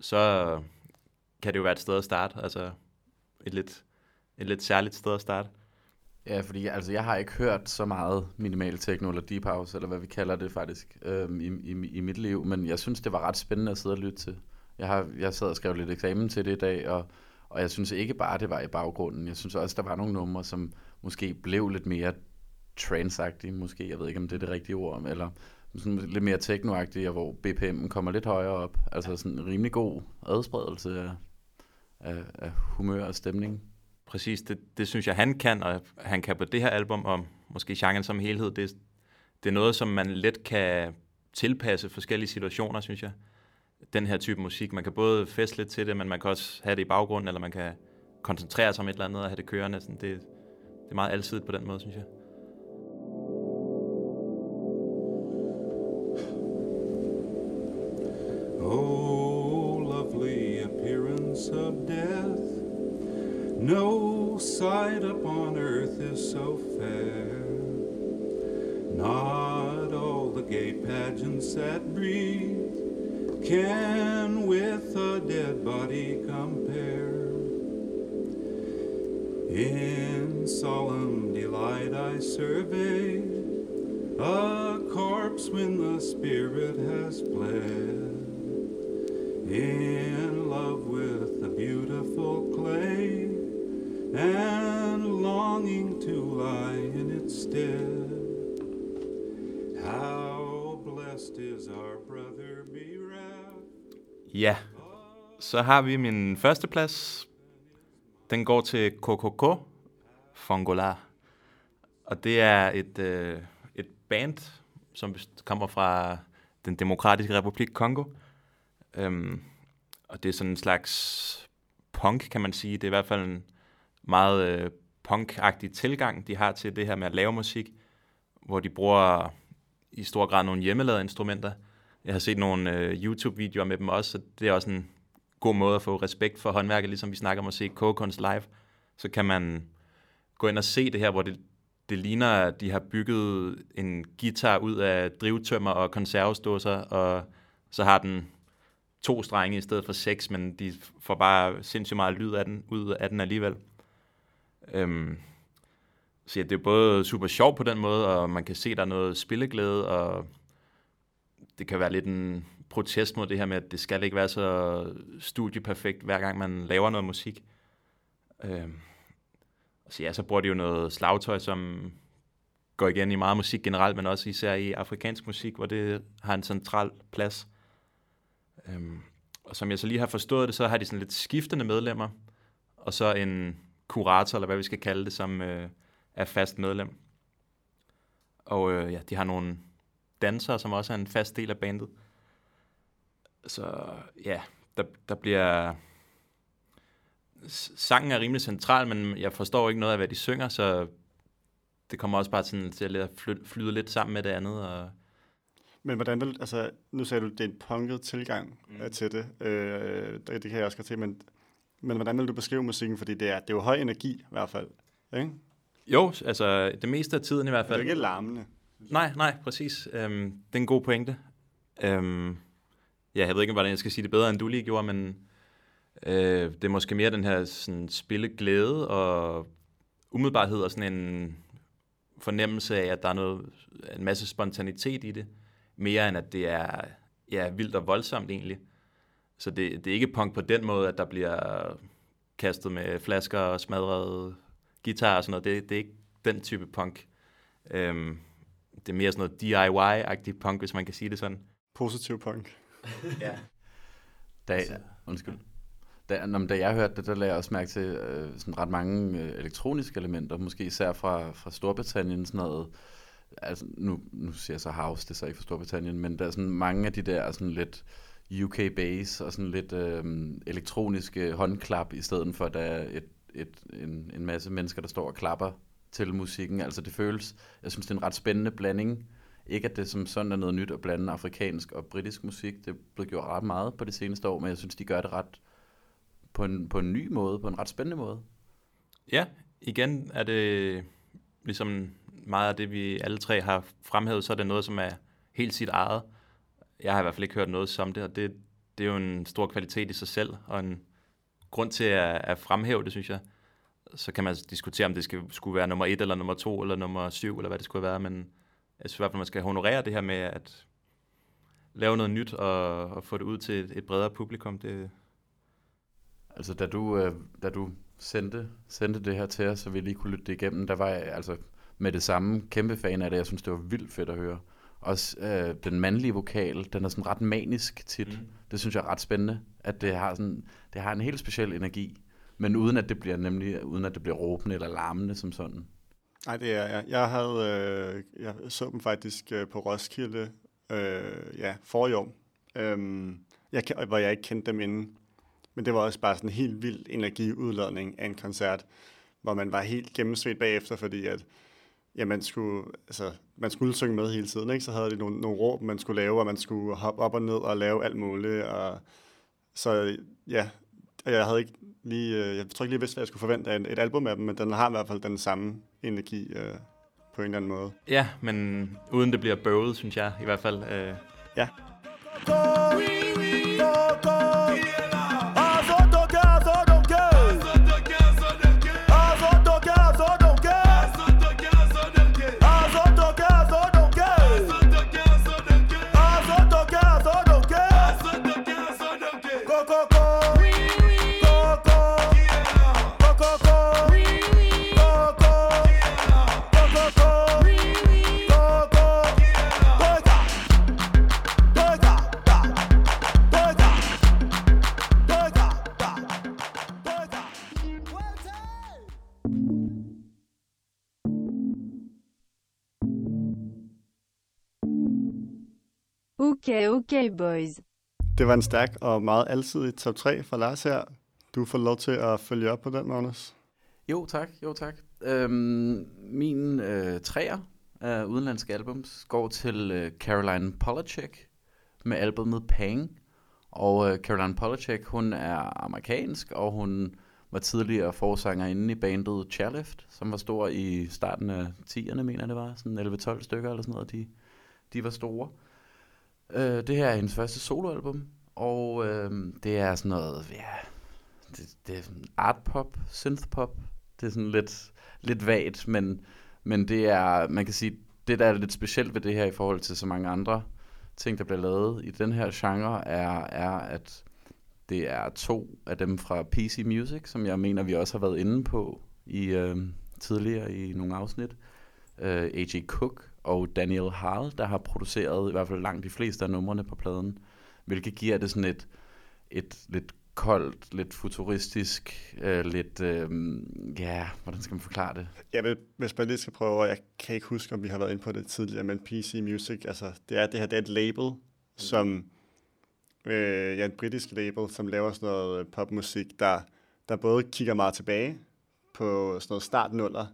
så kan det jo være et sted at starte. Altså et lidt, et lidt særligt sted at starte. Ja, fordi altså, jeg har ikke hørt så meget minimal techno eller deep house, eller hvad vi kalder det faktisk, øhm, i, i, i mit liv, men jeg synes, det var ret spændende at sidde og lytte til. Jeg har jeg sad og skrev lidt eksamen til det i dag, og, og jeg synes ikke bare, det var i baggrunden. Jeg synes også, der var nogle numre, som måske blev lidt mere transagtige, måske, jeg ved ikke, om det er det rigtige ord, eller sådan lidt mere teknoagtige, hvor BPM'en kommer lidt højere op. Altså sådan en rimelig god adspredelse af, af, af humør og stemning. Præcis, det, det synes jeg, han kan, og han kan på det her album, og måske genren som helhed, det, det er noget, som man let kan tilpasse forskellige situationer, synes jeg. Den her type musik, man kan både feste lidt til det, men man kan også have det i baggrunden, eller man kan koncentrere sig om et eller andet og have det kørende. Sådan, det, det er meget altid på den måde, synes jeg. No sight upon earth is so fair. Not all the gay pageants that breathe can with a dead body compare. In solemn delight I survey a corpse when the spirit has fled. In love with the beautiful clay and longing to lie in its stead. How blessed is our brother bereft. Ja, så har vi min første plads. Den går til KKK, Fongola. Og det er et, øh, et band, som kommer fra den demokratiske republik Kongo. Øhm, og det er sådan en slags punk, kan man sige. Det er i hvert fald en meget øh, punkagtig tilgang, de har til det her med at lave musik, hvor de bruger i stor grad nogle hjemmelavede instrumenter. Jeg har set nogle øh, YouTube-videoer med dem også, så det er også en god måde at få respekt for håndværket, ligesom vi snakker om at se Kogekunst live. Så kan man gå ind og se det her, hvor det, det ligner, at de har bygget en guitar ud af drivtømmer og konservesdåser, og så har den to strenge i stedet for seks, men de får bare sindssygt meget lyd af den, ud af den alligevel. Øhm, så ja, det er både super sjovt på den måde, og man kan se, der er noget spilleglæde, og det kan være lidt en protest mod det her med, at det skal ikke være så studieperfekt, hver gang man laver noget musik. Øhm, så ja, så bruger de jo noget slagtøj, som går igen i meget musik generelt, men også især i afrikansk musik, hvor det har en central plads. Øhm, og som jeg så lige har forstået det, så har de sådan lidt skiftende medlemmer, og så en kurator, eller hvad vi skal kalde det, som øh, er fast medlem. Og øh, ja, de har nogle dansere, som også er en fast del af bandet. Så ja, der, der bliver... Sangen er rimelig central, men jeg forstår ikke noget af, hvad de synger, så det kommer også bare sådan til at fly- flyde lidt sammen med det andet. Og Men hvordan vil, altså, nu sagde du, det er en punket tilgang mm. til det. Øh, det, det kan jeg også godt til, men, men hvordan vil du beskrive musikken? Fordi det er, det er jo høj energi i hvert fald, ikke? jo, altså det meste af tiden i hvert Det er fald. ikke larmende. Nej, nej, præcis. Øhm, det er en god pointe. Øhm, ja, jeg ved ikke, hvordan jeg skal sige det bedre, end du lige gjorde, men øh, det er måske mere den her sådan, spilleglæde og umiddelbarhed og sådan en fornemmelse af, at der er noget, en masse spontanitet i det, mere end at det er ja, vildt og voldsomt egentlig. Så det, det er ikke punk på den måde, at der bliver kastet med flasker og smadret guitar og sådan noget. Det, det er ikke den type punk. Øhm, det er mere sådan noget DIY-agtig punk, hvis man kan sige det sådan. Positiv punk. (laughs) Ja. Da, undskyld. Da, når, da jeg hørte det, der lagde jeg også mærke til øh, sådan ret mange øh, elektroniske elementer, måske især fra, fra Storbritannien, sådan noget, altså nu, nu siger jeg så house, det er så ikke fra Storbritannien, men der er sådan mange af de der sådan lidt UK bass og sådan lidt øhm, øh, elektroniske håndklap, i stedet for at der er et, et, en, en masse mennesker, der står og klapper til musikken. Altså det føles, jeg synes det er en ret spændende blanding. Ikke at det som sådan er noget nyt at blande afrikansk og britisk musik, det er blevet gjort ret meget på det seneste år, men jeg synes de gør det ret på en, på en ny måde, på en ret spændende måde. Ja, igen er det ligesom meget af det, vi alle tre har fremhævet, så er det noget, som er helt sit eget. Jeg har i hvert fald ikke hørt noget som det, og det, det er jo en stor kvalitet i sig selv, og en grund til at, at fremhæve det, synes jeg. Så kan man altså diskutere, om det skal, skulle være nummer et, eller nummer to, eller nummer syv, eller hvad det skulle være, men jeg synes i hvert fald, man skal honorere det her med at lave noget nyt, og, og få det ud til et, et bredere publikum. Det, Altså, da du, øh, da du sendte, sendte det her til os, så vi lige kunne lytte det igennem, der var jeg altså med det samme kæmpe fan af det. Jeg synes, det var vildt fedt at høre. Også øh, den mandlige vokal, den er sådan ret manisk tit. Mm. Det synes jeg er ret spændende, at det har, sådan, det har en helt speciel energi, men uden at det bliver nemlig uden at det bliver råbende eller larmende som sådan. Nej, det er jeg. Jeg, havde, øh, jeg så dem faktisk øh, på Roskilde øh, ja, for i år, øhm, jeg, hvor jeg ikke kendte dem inden. Men det var også bare sådan en helt vild energiudladning af en koncert, hvor man var helt gennemsvedt bagefter, fordi at ja, man, skulle, altså, man skulle synge med hele tiden. Ikke? Så havde de nogle, nogle råb, man skulle lave, og man skulle hoppe op og ned og lave alt muligt. Og, så ja, jeg havde ikke lige, øh, jeg tror ikke lige vidste, hvad jeg skulle forvente af et album af dem, men den har i hvert fald den samme energi øh, på en eller anden måde. Ja, men uden det bliver bøvet, synes jeg i hvert fald. Øh. Ja. Okay, okay, boys. Det var en stærk og meget alsidig top 3 fra Lars her. Du får lov til at følge op på den, Magnus. Jo, tak. Jo, tak. Øhm, min øh, træer af udenlandske albums går til øh, Caroline Polachek med albumet Pang. Og øh, Caroline Polachek, hun er amerikansk, og hun var tidligere forsanger inde i bandet Chairlift, som var stor i starten af 10'erne, mener jeg det var. Sådan 11-12 stykker eller sådan noget, de, de var store. Øh, det her er hendes første soloalbum, og øh, det er sådan noget, ja, det, det er art pop, synth pop. Det er sådan lidt, lidt vagt, men, men det er, man kan sige, det der er lidt specielt ved det her i forhold til så mange andre ting, der bliver lavet i den her genre, er, er at det er to af dem fra PC Music, som jeg mener, vi også har været inde på i øh, tidligere i nogle afsnit. Øh, A.J. Cook og Daniel Hall, der har produceret i hvert fald langt de fleste af numrene på pladen, hvilket giver det sådan et, et lidt koldt, lidt futuristisk, øh, lidt, øh, ja, hvordan skal man forklare det? Ja, hvis man lige skal prøve, jeg kan ikke huske, om vi har været inde på det tidligere, men PC Music, altså det er det her, det er et label, mm. som, øh, ja, en britisk label, som laver sådan noget popmusik, der, der både kigger meget tilbage på sådan noget startnuller,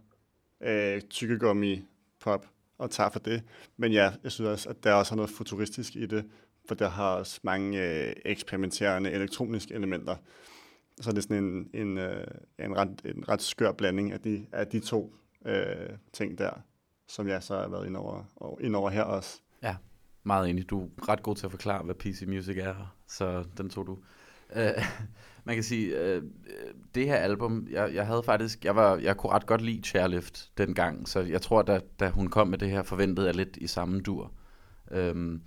øh, tykkegummi, pop, og tager for det. Men ja, jeg synes også, at der også er noget futuristisk i det, for der har også mange øh, eksperimenterende elektroniske elementer. Så det er sådan en, en, øh, en, ret, en ret skør blanding af de, af de to øh, ting der, som jeg så har været ind over, ind over her også. Ja, meget enig. Du er ret god til at forklare, hvad PC Music er, så den tog du. Øh, man kan sige, øh, øh, det her album, jeg, jeg havde faktisk, jeg, var, jeg kunne ret godt lide Chairlift dengang, så jeg tror, da, da hun kom med det her, forventede jeg lidt i samme dur. Øhm,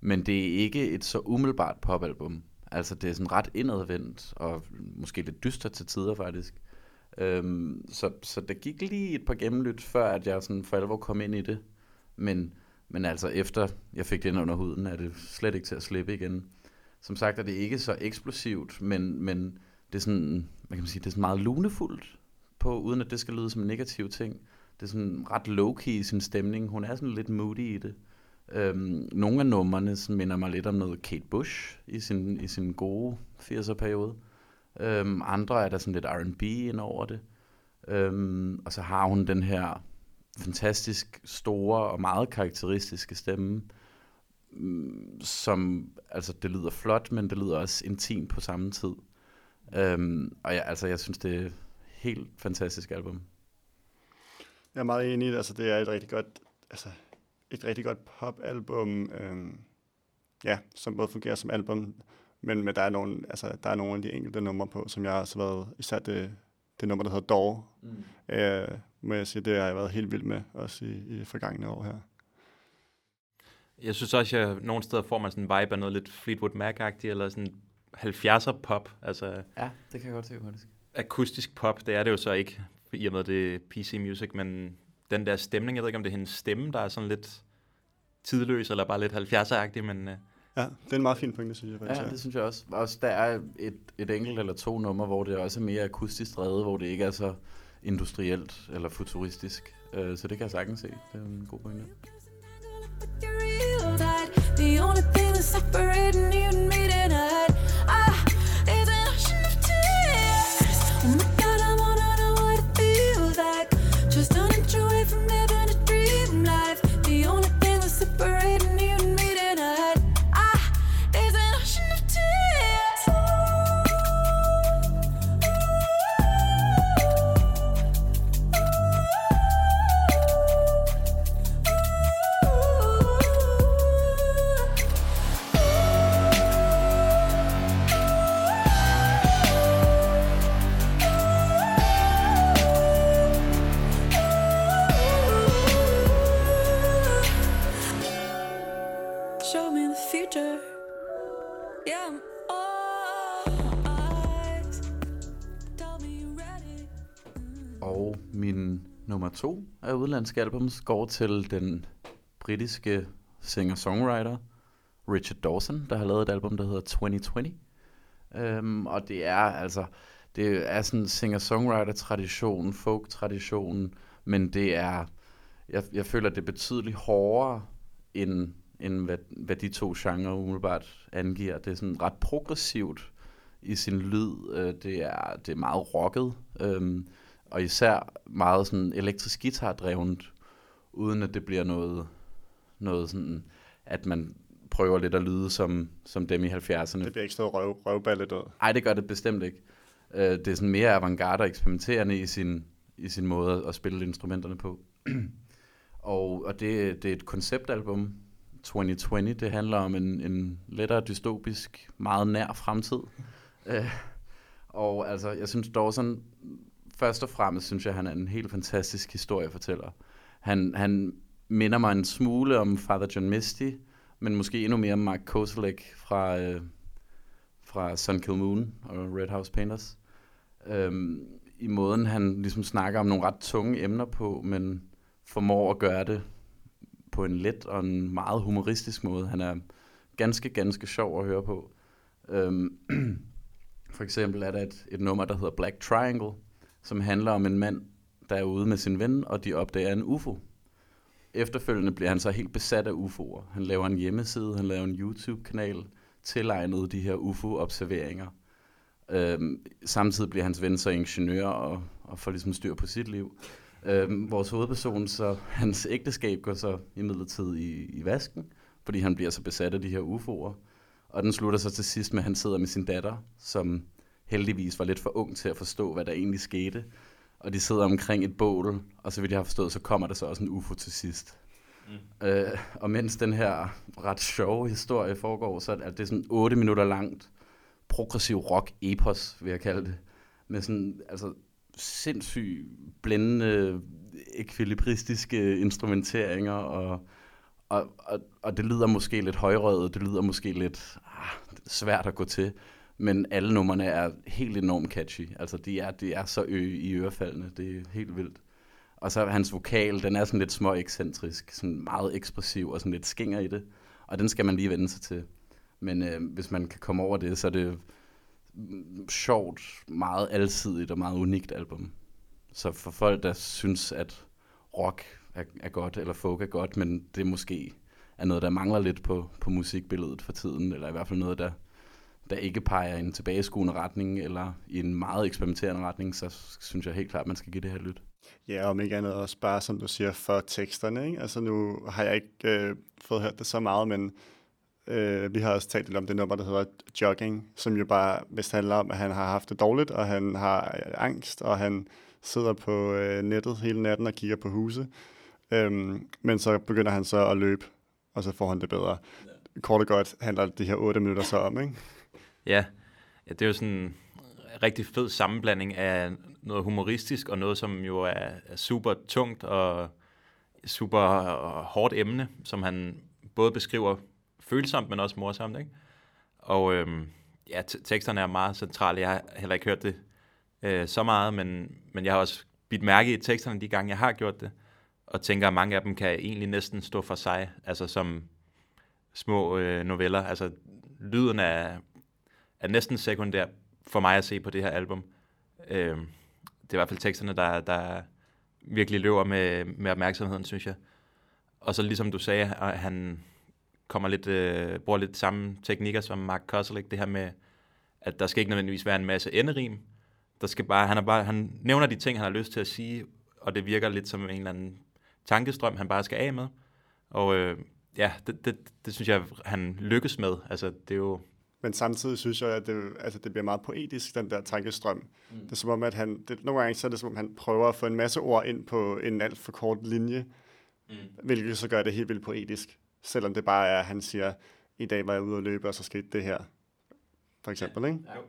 men det er ikke et så umiddelbart popalbum. Altså det er sådan ret indadvendt, og måske lidt dystert til tider faktisk. Øhm, så, så der gik lige et par gennemlyt, før at jeg sådan for alvor kom ind i det. Men, men altså efter jeg fik det ind under huden, er det slet ikke til at slippe igen. Som sagt er det ikke så eksplosivt, men, men det er sådan, hvad kan man sige, det er sådan meget lunefuldt på, uden at det skal lyde som en negativ ting. Det er sådan ret low-key i sin stemning. Hun er sådan lidt moody i det. Øhm, nogle af numrene sådan minder mig lidt om noget Kate Bush i sin, i sin gode 80'er periode. Øhm, andre er der sådan lidt R&B ind over det. Øhm, og så har hun den her fantastisk store og meget karakteristiske stemme, som, altså det lyder flot, men det lyder også intimt på samme tid. Øhm, og jeg, altså, jeg synes, det er et helt fantastisk album. Jeg er meget enig i det. Altså, det er et rigtig godt, altså, et rigtig godt popalbum, øhm, ja, som både fungerer som album, men, men der, er nogle, altså, der er nogle af de enkelte numre på, som jeg har også været, især det, det nummer, der hedder Door, mm. øh, må jeg sige, det har jeg været helt vild med, også i, i forgangne år her. Jeg synes også, at jeg, nogle steder får man sådan en vibe af noget lidt Fleetwood Mac-agtigt, eller sådan 70'er pop. Altså, Ja, det kan jeg godt se, faktisk. akustisk pop, det er det jo så ikke, i og med det er PC Music, men den der stemning, jeg ved ikke, om det er hendes stemme, der er sådan lidt tidløs, eller bare lidt 70'er-agtig, men øh, Ja, det er en meget fin pointe, synes jeg faktisk. Ja, det synes jeg også. Også der er et, et enkelt eller to numre, hvor det også er mere akustisk drevet, hvor det ikke er så industrielt eller futuristisk. Uh, så det kan jeg sagtens se. Det er en god pointe. The only thing that's separating you and me Yeah, I'm all eyes. Tell me ready. Og min nummer to af udlandske albums går til den britiske singer-songwriter Richard Dawson, der har lavet et album, der hedder 2020. Um, øhm, og det er altså, det er sådan singer-songwriter-tradition, folk-tradition, men det er, jeg, jeg føler, det er betydeligt hårdere, end, end hvad, hvad de to genrer umiddelbart angiver. Det er sådan ret progressivt i sin lyd. Øh, Det er, det er meget rocket, øhm, og især meget sådan elektrisk guitar-drevet, uden at det bliver noget, noget sådan, at man prøver lidt at lyde som, som dem i 70'erne. Det bliver ikke stået røv, røvballet ud. Nej, det gør det bestemt ikke. Øh, det er sådan mere avantgarde og eksperimenterende i sin, i sin måde at spille instrumenterne på. (clears throat) og og det, det er et konceptalbum, 2020. Det handler om en, en lettere dystopisk, meget nær fremtid. (laughs) Øh, og altså, jeg synes Dawson, først og fremmest synes jeg, han er en helt fantastisk historiefortæller. Han, han minder mig en smule om Father John Misty, men måske endnu mere om Mark Kozelek fra, øh, fra Sun Kill Moon og Red House Painters. Øhm, I måden, han ligesom snakker om nogle ret tunge emner på, men formår at gøre det på en let og en meget humoristisk måde. Han er ganske, ganske sjov at høre på. Øhm, (clears throat) for eksempel er der et, et nummer, der hedder Black Triangle, som handler om en mand, der er ude med sin ven, og de opdager en UFO. Efterfølgende bliver han så helt besat af UFO'er. Han laver en hjemmeside, han laver en YouTube-kanal, tilegnet de her UFO-observeringer. Øhm, samtidig bliver hans ven så ingeniør og, og får ligesom styr på sit liv. Øhm, vores hovedperson, så hans ægteskab går så imidlertid i, i vasken, fordi han bliver så besat af de her UFO'er. Og den slutter så til sidst med, at han sidder med sin datter, som heldigvis var lidt for ung til at forstå, hvad der egentlig skete. Og de sidder omkring et bål, og så vidt jeg har forstået, så kommer der så også en UFO til sidst. Mm. Øh, og mens den her ret sjove historie foregår, så er det sådan 8 minutter langt progressiv rock epos, vil jeg kalde det. Med sådan, altså sindssygt blændende, ekvilibristiske instrumenteringer, og, og, og, og det lyder måske lidt højrødet, det lyder måske lidt ah, svært at gå til, Men alle numrene er helt enormt catchy. Altså, de er, de er så ø i ørefaldene. Det er helt vildt. Og så er hans vokal, den er sådan lidt små ekscentrisk, sådan meget ekspressiv og sådan lidt skinger i det. Og den skal man lige vende sig til. Men øh, hvis man kan komme over det, så er det sjovt, meget alsidigt og meget unikt album. Så for folk, der synes, at rock er, er godt, eller folk er godt, men det måske er noget, der mangler lidt på, på musikbilledet for tiden, eller i hvert fald noget, der, der ikke peger i en tilbageskuende retning, eller i en meget eksperimenterende retning, så synes jeg helt klart, at man skal give det her lyt. Ja, om ikke andet også bare, som du siger, for teksterne. Ikke? Altså nu har jeg ikke øh, fået hørt det så meget, men øh, vi har også talt lidt om det nummer, der hedder Jogging, som jo bare vist handler om, at han har haft det dårligt, og han har øh, angst, og han sidder på øh, nettet hele natten og kigger på huse. Øhm, men så begynder han så at løbe, og så får han det bedre. Kort og godt handler de her otte minutter så om, ikke? Ja, ja det er jo sådan en rigtig fed sammenblanding af noget humoristisk og noget, som jo er, er super tungt og super hårdt emne, som han både beskriver følsomt, men også morsomt. Ikke? Og øhm, ja, teksterne er meget centrale. Jeg har heller ikke hørt det øh, så meget, men, men jeg har også bidt mærke i teksterne de gange, jeg har gjort det, og tænker, at mange af dem kan egentlig næsten stå for sig, altså som små øh, noveller. Altså lyden er, er næsten sekundær for mig at se på det her album. Øh, det er i hvert fald teksterne, der, der virkelig løber med, med opmærksomheden, synes jeg. Og så ligesom du sagde, at han kommer lidt, øh, bruger lidt samme teknikker som Mark Koselik, det her med, at der skal ikke nødvendigvis være en masse enderim. Der skal bare, han, er bare, han nævner de ting, han har lyst til at sige, og det virker lidt som en eller anden tankestrøm, han bare skal af med. Og øh, ja, det, det, det synes jeg, han lykkes med. Altså, det er jo men samtidig synes jeg, at det, altså, det bliver meget poetisk, den der tankestrøm. Mm. Det er som om, at han, det, nogle gange så er det som om, han prøver at få en masse ord ind på en alt for kort linje, mm. hvilket så gør det helt vildt poetisk. Selvom det bare er, at han siger, i dag var jeg ude at løbe, og så skete det her. For eksempel, ja. ikke? Ja.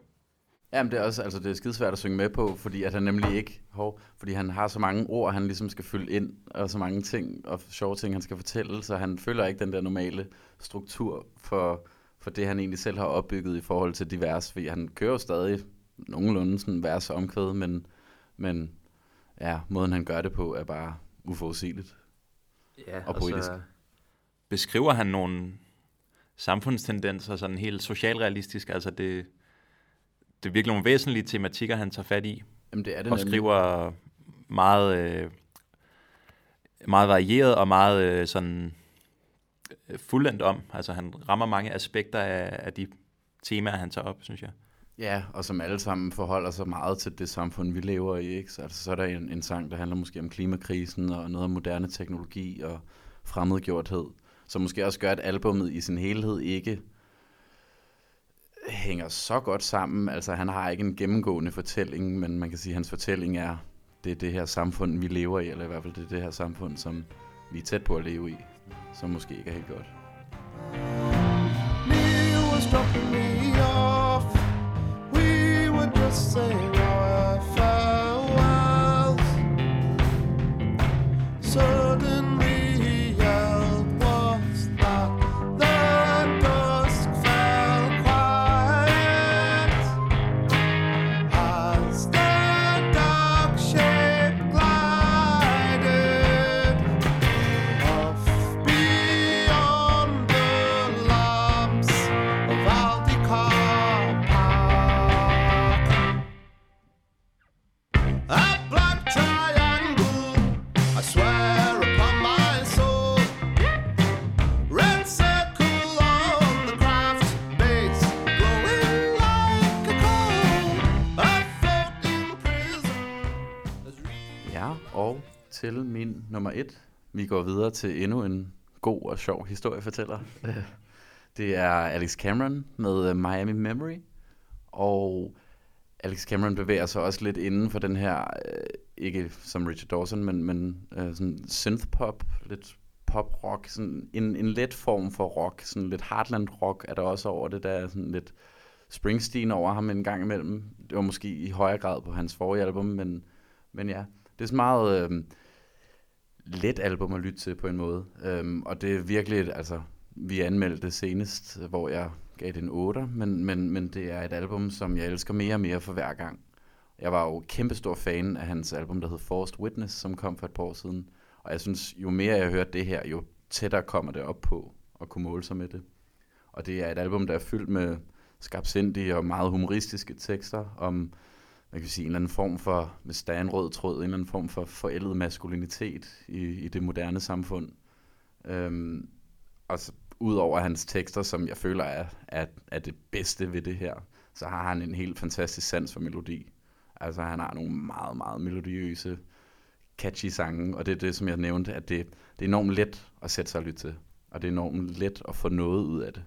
Jamen, det er også, altså det er skidesvært at synge med på, fordi at han nemlig ikke, hov, fordi han har så mange ord, han ligesom skal fylde ind, og så mange ting, og sjove ting, han skal fortælle, så han følger ikke den der normale struktur for, for det, han egentlig selv har opbygget i forhold til divers, fordi han kører jo stadig nogenlunde sådan vers omkvæd, men, men ja, måden han gør det på er bare uforudsigeligt ja, og poetisk. Og så beskriver han nogle samfundstendenser sådan helt socialrealistisk, altså det, det er virkelig nogle væsentlige tematikker, han tager fat i. Jamen det er det Og nemlig. skriver meget, øh, meget varieret og meget øh, sådan Øh, fuldendt om. Altså han rammer mange aspekter af, af de temaer, han tager op, synes jeg. Ja, og som alle sammen forholder sig meget til det samfund, vi lever i. Ikke? Så, altså, så er der en, en sang, der handler måske om klimakrisen og noget om moderne teknologi og fremmedgjorthed, som måske også gør, at albummet i sin helhed ikke hænger så godt sammen. Altså han har ikke en gennemgående fortælling, men man kan sige, at hans fortælling er, det er det her samfund, vi lever i, eller i hvert fald det er det her samfund, som vi er tæt på at leve i som måske ikke er helt godt. me off. We were just saying til min nummer et. Vi går videre til endnu en god og sjov historiefortæller. Det er Alex Cameron med øh, Miami Memory. Og Alex Cameron bevæger sig også lidt inden for den her, øh, ikke som Richard Dawson, men, men øh, sådan synth-pop, lidt pop-rock, sådan en, en let form for rock, sådan lidt heartland-rock er der også over det, der er sådan lidt Springsteen over ham en gang imellem. Det var måske i højere grad på hans forrige album, men, men ja, det er sådan meget... Øh, let album at lytte til på en måde. Øhm, og det er virkelig, altså, vi anmeldte det senest, hvor jeg gav det en 8, men, men, men det er et album, som jeg elsker mere og mere for hver gang. Jeg var jo kæmpestor fan af hans album, der hed Forced Witness, som kom for et par år siden. Og jeg synes, jo mere jeg hørte det her, jo tættere kommer det op på at kunne måle sig med det. Og det er et album, der er fyldt med skarpsindige og meget humoristiske tekster om, hvad kan sige, en eller anden form for, hvis der er en rød tråd, en eller anden form for forældet maskulinitet i, i det moderne samfund. Øhm, og så, ud over hans tekster, som jeg føler er, er, er det bedste ved det her, så har han en helt fantastisk sans for melodi. Altså han har nogle meget, meget melodiøse, catchy sange, og det er det, som jeg nævnte, at det, det er enormt let at sætte sig og lytte til, og det er enormt let at få noget ud af det.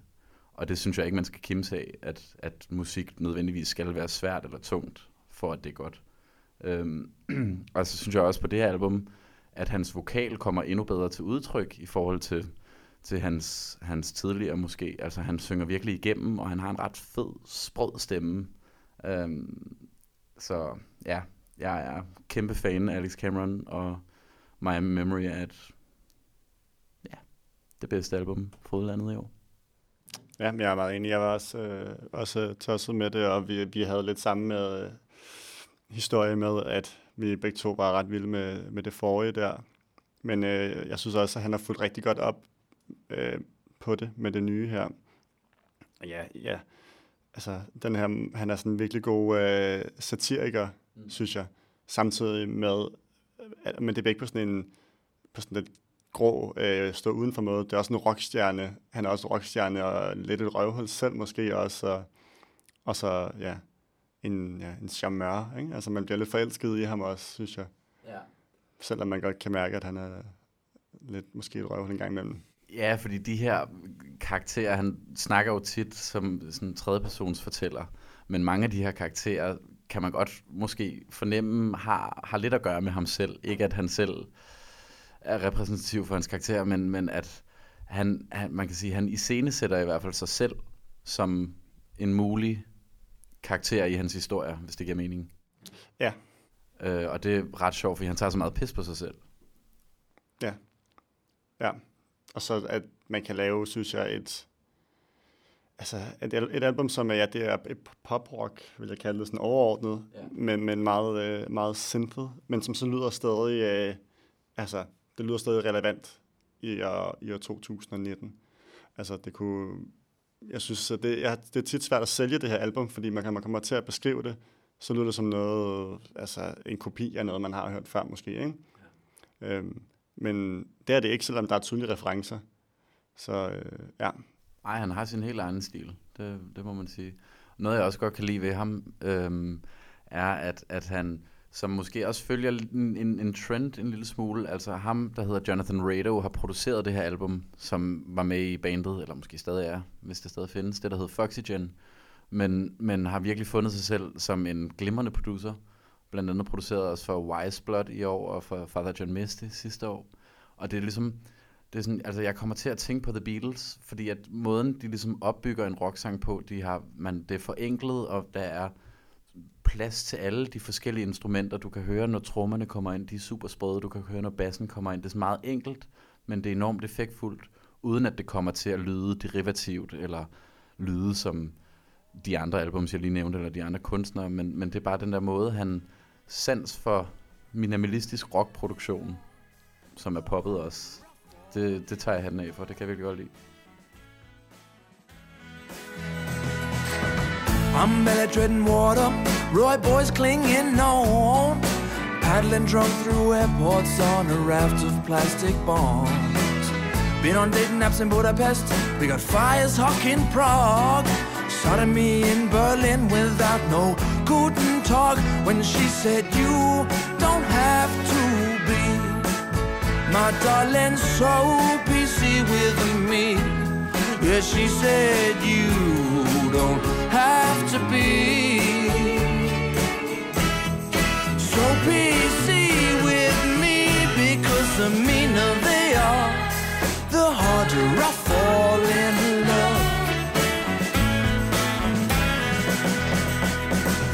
Og det synes jeg ikke, man skal kimse af, at, at musik nødvendigvis skal være svært eller tungt, for at det er godt. Øhm, (clears throat) og så synes jeg også på det her album, at hans vokal kommer endnu bedre til udtryk i forhold til, til hans, hans tidligere måske. Altså han synger virkelig igennem, og han har en ret fed, sprød stemme. Øhm, så ja, jeg er kæmpe fan af Alex Cameron, og My Memory er et, ja, det bedste album fra udlandet i år. Ja, men jeg er meget enig. Jeg var også, øh, også tosset med det, og vi, vi havde lidt samme med, historie med, at vi begge to var ret vilde med, med det forrige der. Men øh, jeg synes også, at han har fulgt rigtig godt op øh, på det med det nye her. Ja, ja. Altså, den her, han er sådan en virkelig god øh, satiriker, mm. synes jeg. Samtidig med, øh, men det er ikke på sådan en på sådan lidt grå, øh, stå uden for måde. Det er også en rockstjerne. Han er også rockstjerne og lidt et røvhul selv måske også. Og, og så, ja, en, ja, en charmeur. Ikke? Altså, man bliver lidt forelsket i ham også, synes jeg. Ja. Selvom man godt kan mærke, at han er lidt måske et røvhul en gang imellem. Ja, fordi de her karakterer, han snakker jo tit som sådan en tredjepersons fortæller, men mange af de her karakterer kan man godt måske fornemme har, har lidt at gøre med ham selv. Ikke at han selv er repræsentativ for hans karakter, men, men at han, han, man kan sige, han iscenesætter i hvert fald sig selv som en mulig karakter i hans historie, hvis det giver mening. Ja. Øh, og det er ret sjovt, fordi han tager så meget pis på sig selv. Ja. Ja. Og så at man kan lave, synes jeg, et, altså et, et album, som er, ja, det er et pop-rock, vil jeg kalde det, sådan overordnet, ja. men, men meget, øh, meget synthet, men som så lyder stadig, øh, altså, det lyder stadig relevant i år, i år 2019. Altså, det kunne, jeg synes, at det, ja, det er tit svært at sælge det her album, fordi man, man kommer til at beskrive det, så lyder det som noget, altså en kopi af noget, man har hørt før måske, ikke? Ja. Øhm, men det er det ikke, selvom der er tydelige referencer. Så øh, ja. Nej, han har sin helt egen stil, det, det må man sige. Noget, jeg også godt kan lide ved ham, øhm, er, at, at han som måske også følger en, en, en trend en lille smule. Altså ham, der hedder Jonathan Rado, har produceret det her album, som var med i bandet, eller måske stadig er, hvis det stadig findes, det der hedder Foxygen. Men, men har virkelig fundet sig selv som en glimrende producer. Blandt andet produceret også for Wise Blood i år, og for Father John Misty sidste år. Og det er ligesom, det er sådan, altså jeg kommer til at tænke på The Beatles, fordi at måden, de ligesom opbygger en rocksang på, de har, man, det er forenklet, og der er plads til alle de forskellige instrumenter. Du kan høre, når trommerne kommer ind, de er super sprøde. Du kan høre, når bassen kommer ind. Det er så meget enkelt, men det er enormt effektfuldt, uden at det kommer til at lyde derivativt, eller lyde som de andre album, jeg lige nævnte, eller de andre kunstnere, men, men det er bare den der måde, han sans for minimalistisk rockproduktion, som er poppet også. Det, det tager jeg handen af for, det kan jeg virkelig godt lide. Umbrella dreading water, Roy boys clinging on, paddling drunk through airports on a raft of plastic bombs. Been on dating apps in Budapest, we got fires hawk in Prague. Sodomy in Berlin without no guten talk when she said you don't have to be my darling so PC with me. Yeah, she said you don't have to be so PC with me because the meaner they are, the harder I fall in love.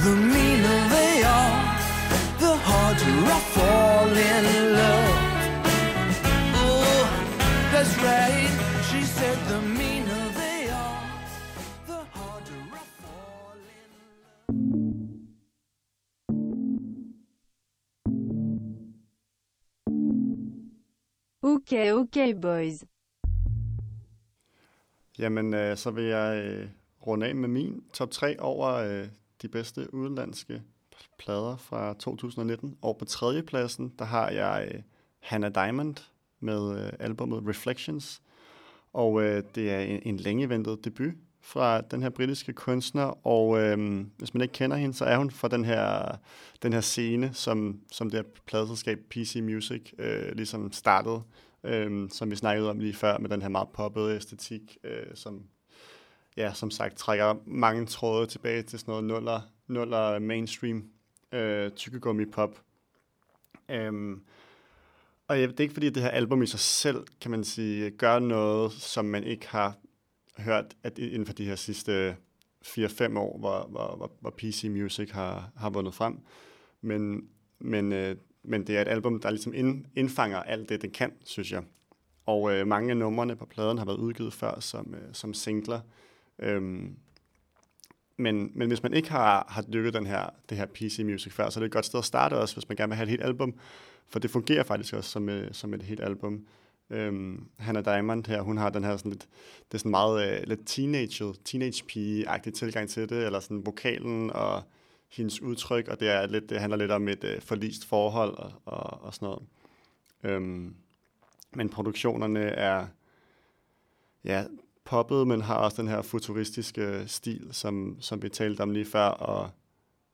The meaner they are, the harder I fall in Okay, okay, boys. Jamen, øh, så vil jeg øh, runde af med min top 3 over øh, de bedste udenlandske plader fra 2019. Og på tredjepladsen, der har jeg øh, Hannah Diamond med øh, albumet Reflections. Og øh, det er en, en længe ventet debut fra den her britiske kunstner, og øh, hvis man ikke kender hende, så er hun fra den her, den her scene, som, som det her pladeselskab PC Music øh, ligesom startede, øh, som vi snakkede om lige før, med den her meget poppede æstetik, øh, som ja, som sagt trækker mange tråde tilbage til sådan noget nuller, nuller mainstream øh, tykkegummi pop. Øhm, og jeg, det er ikke fordi, det her album i sig selv, kan man sige, gør noget, som man ikke har hørt at inden for de her sidste 4-5 år, hvor, hvor, hvor, PC Music har, har vundet frem. Men, men, øh, men det er et album, der ligesom ind, indfanger alt det, det kan, synes jeg. Og øh, mange af numrene på pladen har været udgivet før som, øh, som singler. Øhm, men, men hvis man ikke har, har dykket den her, det her PC Music før, så er det et godt sted at starte også, hvis man gerne vil have et helt album. For det fungerer faktisk også som, øh, som et helt album. Øhm, Hannah Diamond her, hun har den her sådan lidt, det er sådan meget øh, lidt teenage, teenage pige-agtig tilgang til det, eller sådan vokalen og hendes udtryk, og det, er lidt, det handler lidt om et øh, forlist forhold og, og, og sådan noget. Øhm, men produktionerne er ja, poppet, men har også den her futuristiske stil, som, som vi talte om lige før, og,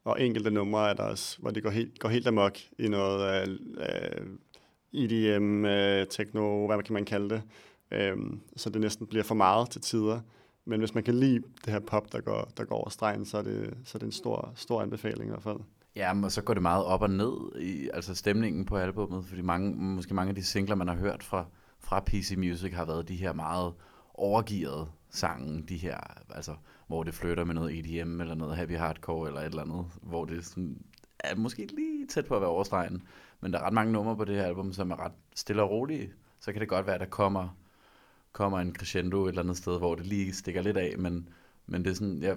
og enkelte numre er der også, hvor det går helt, går helt amok i noget øh, øh, EDM, øhm, øh, techno, hvad kan man kalde det. Øh, så det næsten bliver for meget til tider. Men hvis man kan lide det her pop, der går, der går over stregen, så er det, så er det en stor, stor anbefaling i hvert fald. Ja, og så går det meget op og ned i altså stemningen på albummet, fordi mange, måske mange af de singler, man har hørt fra, fra PC Music, har været de her meget overgearede sange, de her, altså, hvor det flytter med noget EDM eller noget happy hardcore eller et eller andet, hvor det sådan, er måske lige tæt på at være overstregen. Men der er ret mange numre på det her album, som er ret stille og rolige. Så kan det godt være, at der kommer, kommer en crescendo et eller andet sted, hvor det lige stikker lidt af, men, men det er sådan, jeg,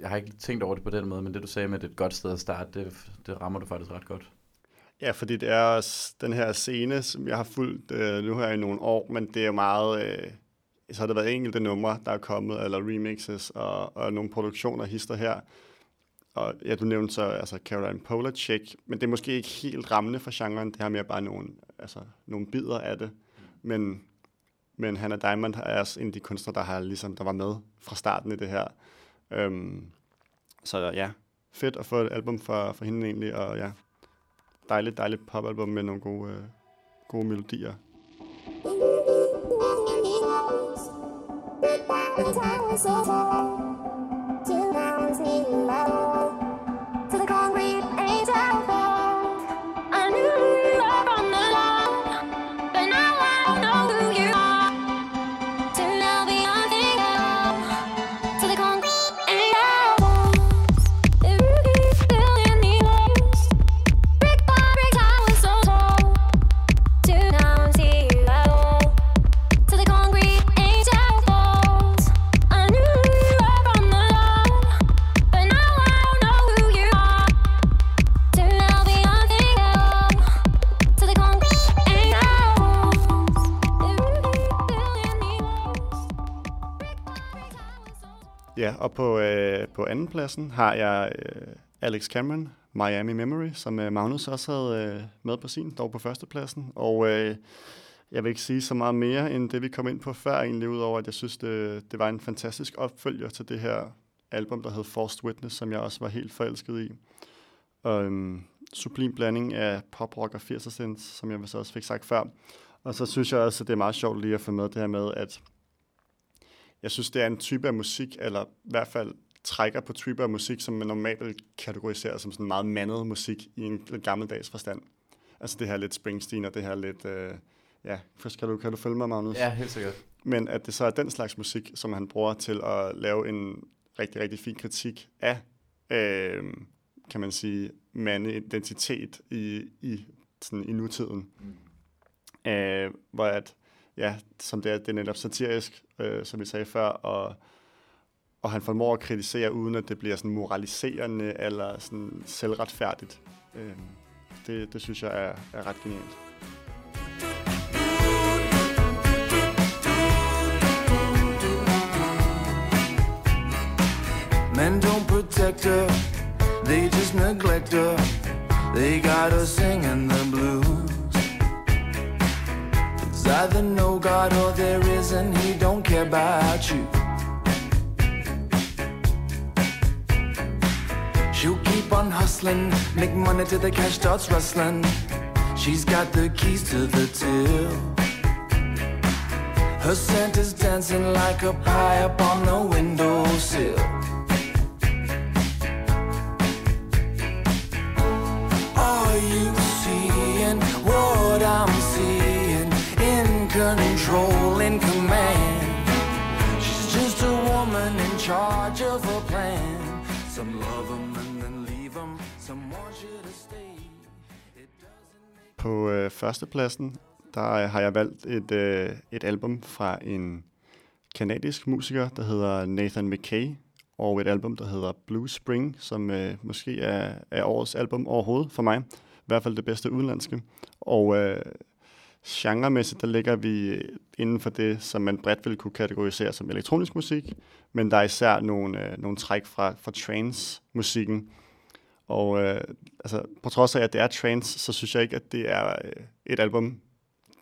jeg har ikke tænkt over det på den måde, men det du sagde med, at det er et godt sted at starte, det, det rammer du faktisk ret godt. Ja, fordi det er også den her scene, som jeg har fulgt øh, nu her i nogle år, men det er meget... Øh, så har der været enkelte numre, der er kommet, eller remixes, og, og nogle produktioner hister her. Og ja, du nævnte så altså Caroline Polachek, men det er måske ikke helt rammende for genren. Det har mere bare nogle, altså, nogle bidder af det. Men, men Hannah Diamond er også en af de kunstnere, der, har, ligesom, der var med fra starten i det her. Øhm, så ja, fedt at få et album for, for hende egentlig, og ja, dejligt, dejligt popalbum med nogle gode, øh, gode melodier. The og på, øh, på anden pladsen har jeg øh, Alex Cameron, Miami Memory, som øh, Magnus også havde øh, med på sin, dog på førstepladsen. Og øh, jeg vil ikke sige så meget mere, end det vi kom ind på før, egentlig, udover at jeg synes, det, det var en fantastisk opfølger til det her album, der hed Forced Witness, som jeg også var helt forelsket i. Og, øhm, sublim blanding af pop, rock og 80'er synth, som jeg så også fik sagt før. Og så synes jeg også, at det er meget sjovt lige at få med det her med, at jeg synes, det er en type af musik, eller i hvert fald trækker på typer af musik, som man normalt vil kategorisere som sådan meget mandet musik i en lidt gammeldags forstand. Altså det her lidt Springsteen, og det her lidt... Øh, ja, først kan du, kan du følge mig, Magnus? Ja, helt sikkert. Men at det så er den slags musik, som han bruger til at lave en rigtig, rigtig fin kritik af, øh, kan man sige, mandeidentitet i, i, sådan, i nutiden. Mm. Øh, hvor at, ja, som det er, det er netop satirisk, øh, som vi sagde før, og, og han formår at kritisere, uden at det bliver sådan moraliserende eller sådan selvretfærdigt. Øh, det, det synes jeg er, er ret genialt. Men don't protect her, they just neglect her. They got her singing the blues. Either no God or there isn't, he don't care about you. She'll keep on hustling, make money till the cash starts rustling. She's got the keys to the till. Her scent is dancing like a pie up on the windowsill. Charge of a plan. Some love them and then leave them. Some want you to stay. It På øh, førstepladsen, der øh, har jeg valgt et, øh, et album fra en kanadisk musiker, der hedder Nathan McKay, og et album, der hedder Blue Spring, som øh, måske er, er årets album overhovedet for mig. I hvert fald det bedste udenlandske. Og øh, genremæssigt, der ligger vi øh, inden for det, som man bredt vil kunne kategorisere som elektronisk musik, men der er især nogle, øh, nogle træk fra, fra trance-musikken. Og øh, altså, på trods af, at det er trance, så synes jeg ikke, at det er øh, et album,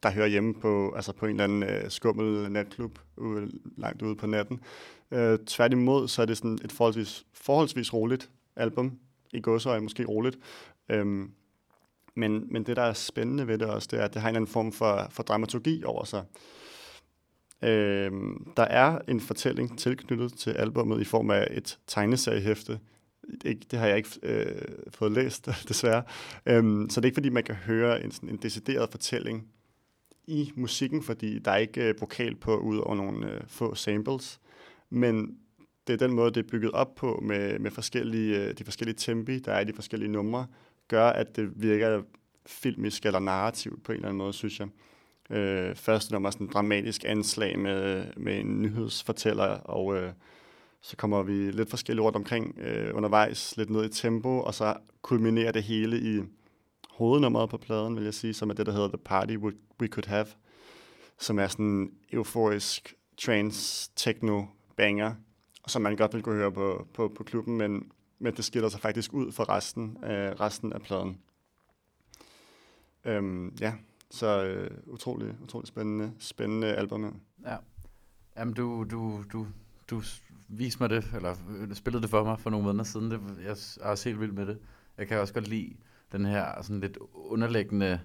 der hører hjemme på, altså på en eller anden øh, skummel natklub ude, langt ude på natten. Øh, tværtimod, så er det sådan et forholdsvis, forholdsvis roligt album. I gåsøje måske roligt. Øhm, men, men det, der er spændende ved det også, det er, at det har en eller anden form for, for dramaturgi over sig. Øh, der er en fortælling tilknyttet til albummet i form af et tegneseriehæfte. Det, det har jeg ikke øh, fået læst, (laughs) desværre. Øhm, så det er ikke, fordi man kan høre en, sådan, en decideret fortælling i musikken, fordi der er ikke øh, vokal på, ud over nogle øh, få samples. Men det er den måde, det er bygget op på med, med forskellige, øh, de forskellige tempi, der er i de forskellige numre, gør, at det virker filmisk eller narrativt på en eller anden måde, synes jeg. Øh, første nummer er sådan en dramatisk anslag med, med en nyhedsfortæller, og øh, så kommer vi lidt forskellige rundt omkring øh, undervejs, lidt ned i tempo, og så kulminerer det hele i hovednummeret på pladen, vil jeg sige, som er det, der hedder The Party We Could Have, som er sådan en euforisk trance techno banger, som man godt vil kunne høre på, på, på klubben, men, men det skiller sig faktisk ud fra resten, øh, resten af pladen. Øhm, ja, så øh, utrolig, utrolig spændende, spændende album. Ja. Jamen, du, du, du, du viste mig det, eller øh, spillede det for mig for nogle måneder siden. Det, jeg er også helt vild med det. Jeg kan også godt lide den her sådan lidt underliggende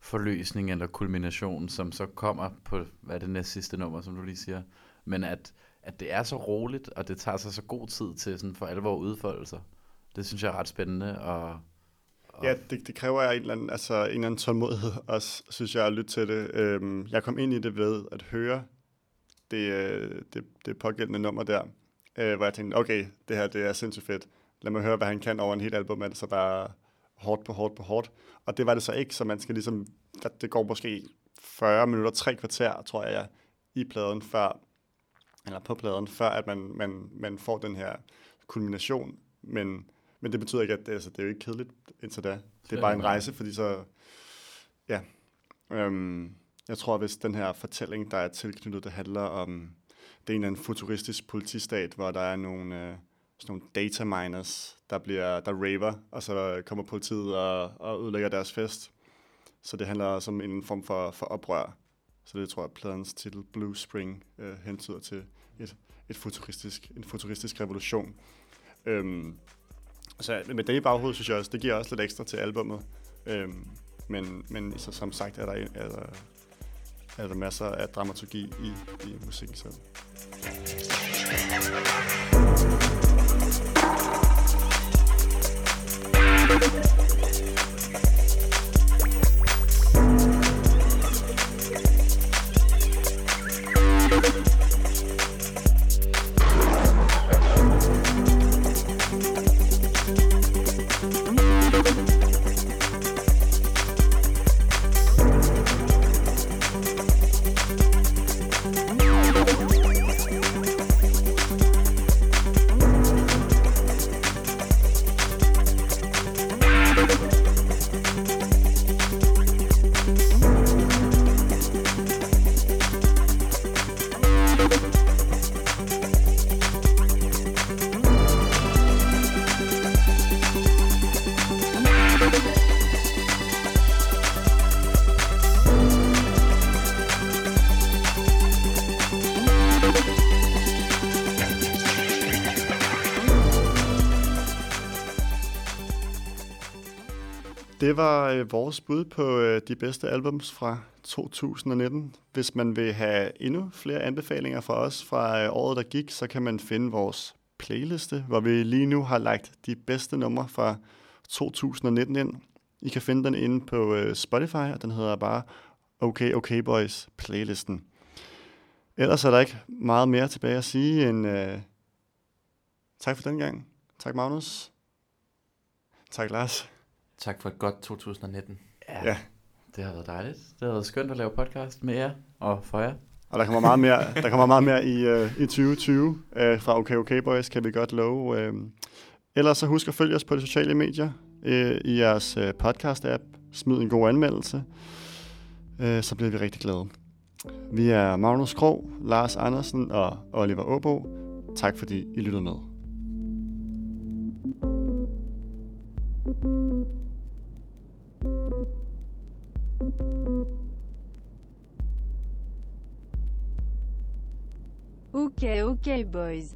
forløsning eller kulmination, som så kommer på, hvad er det næste sidste nummer, som du lige siger. Men at, at det er så roligt, og det tager sig så god tid til sådan for alvor udfolde sig. Det synes jeg er ret spændende. Og, og Ja, det, det kræver en eller, anden, altså, en eller anden tålmodighed også, synes jeg, at lytte til det. Øhm, jeg kom ind i det ved at høre det, øh, det, det pågældende nummer der, øh, hvor jeg tænkte, okay, det her det er sindssygt fedt. Lad mig høre, hvad han kan over en helt album, altså bare hårdt på hårdt på hårdt. Og det var det så ikke, så man skal ligesom, det går måske 40 minutter, tre kvarter, tror jeg, i pladen, før, eller på pladen, før at man, man, man får den her kulmination. Men, men det betyder ikke, at det, altså, det er jo ikke kedeligt indtil da. Det er bare en rejse, fordi så, ja. Øhm, jeg tror, hvis den her fortælling, der er tilknyttet, det handler om, det er en eller anden futuristisk politistat, hvor der er nogle, øh, sådan nogle data miners, der, bliver, der raver, og så kommer politiet og, og ødelægger deres fest. Så det handler også om en form for, for oprør. Så det tror jeg, pladens titel Blue Spring øh, hentyder til et, et futuristisk, en futuristisk revolution. Øhm, så med det i baghovedet, synes jeg også, det giver også lidt ekstra til albummet. Øhm, men, men så, som sagt er der, er der, er der masser af dramaturgi i, i musikken selv. Det var øh, vores bud på øh, de bedste albums fra 2019. Hvis man vil have endnu flere anbefalinger fra os fra øh, året, der gik, så kan man finde vores playliste, hvor vi lige nu har lagt de bedste numre fra 2019 ind. I kan finde den inde på øh, Spotify, og den hedder bare Okay Okay Boys playlisten. Ellers er der ikke meget mere tilbage at sige end øh, tak for den gang. Tak Magnus. Tak Lars. Tak for et godt 2019. Ja, Ja. det har været dejligt. Det har været skønt at lave podcast med jer og for jer. Og der kommer meget mere, der kommer meget mere i, øh, i 2020 øh, fra Okay Okay Boys, kan vi godt love. Øh. Ellers så husk at følge os på de sociale medier øh, i jeres øh, podcast-app. Smid en god anmeldelse, øh, så bliver vi rigtig glade. Vi er Magnus Krog, Lars Andersen og Oliver Åbo. Tak fordi I lyttede med. Okay, okay, boys.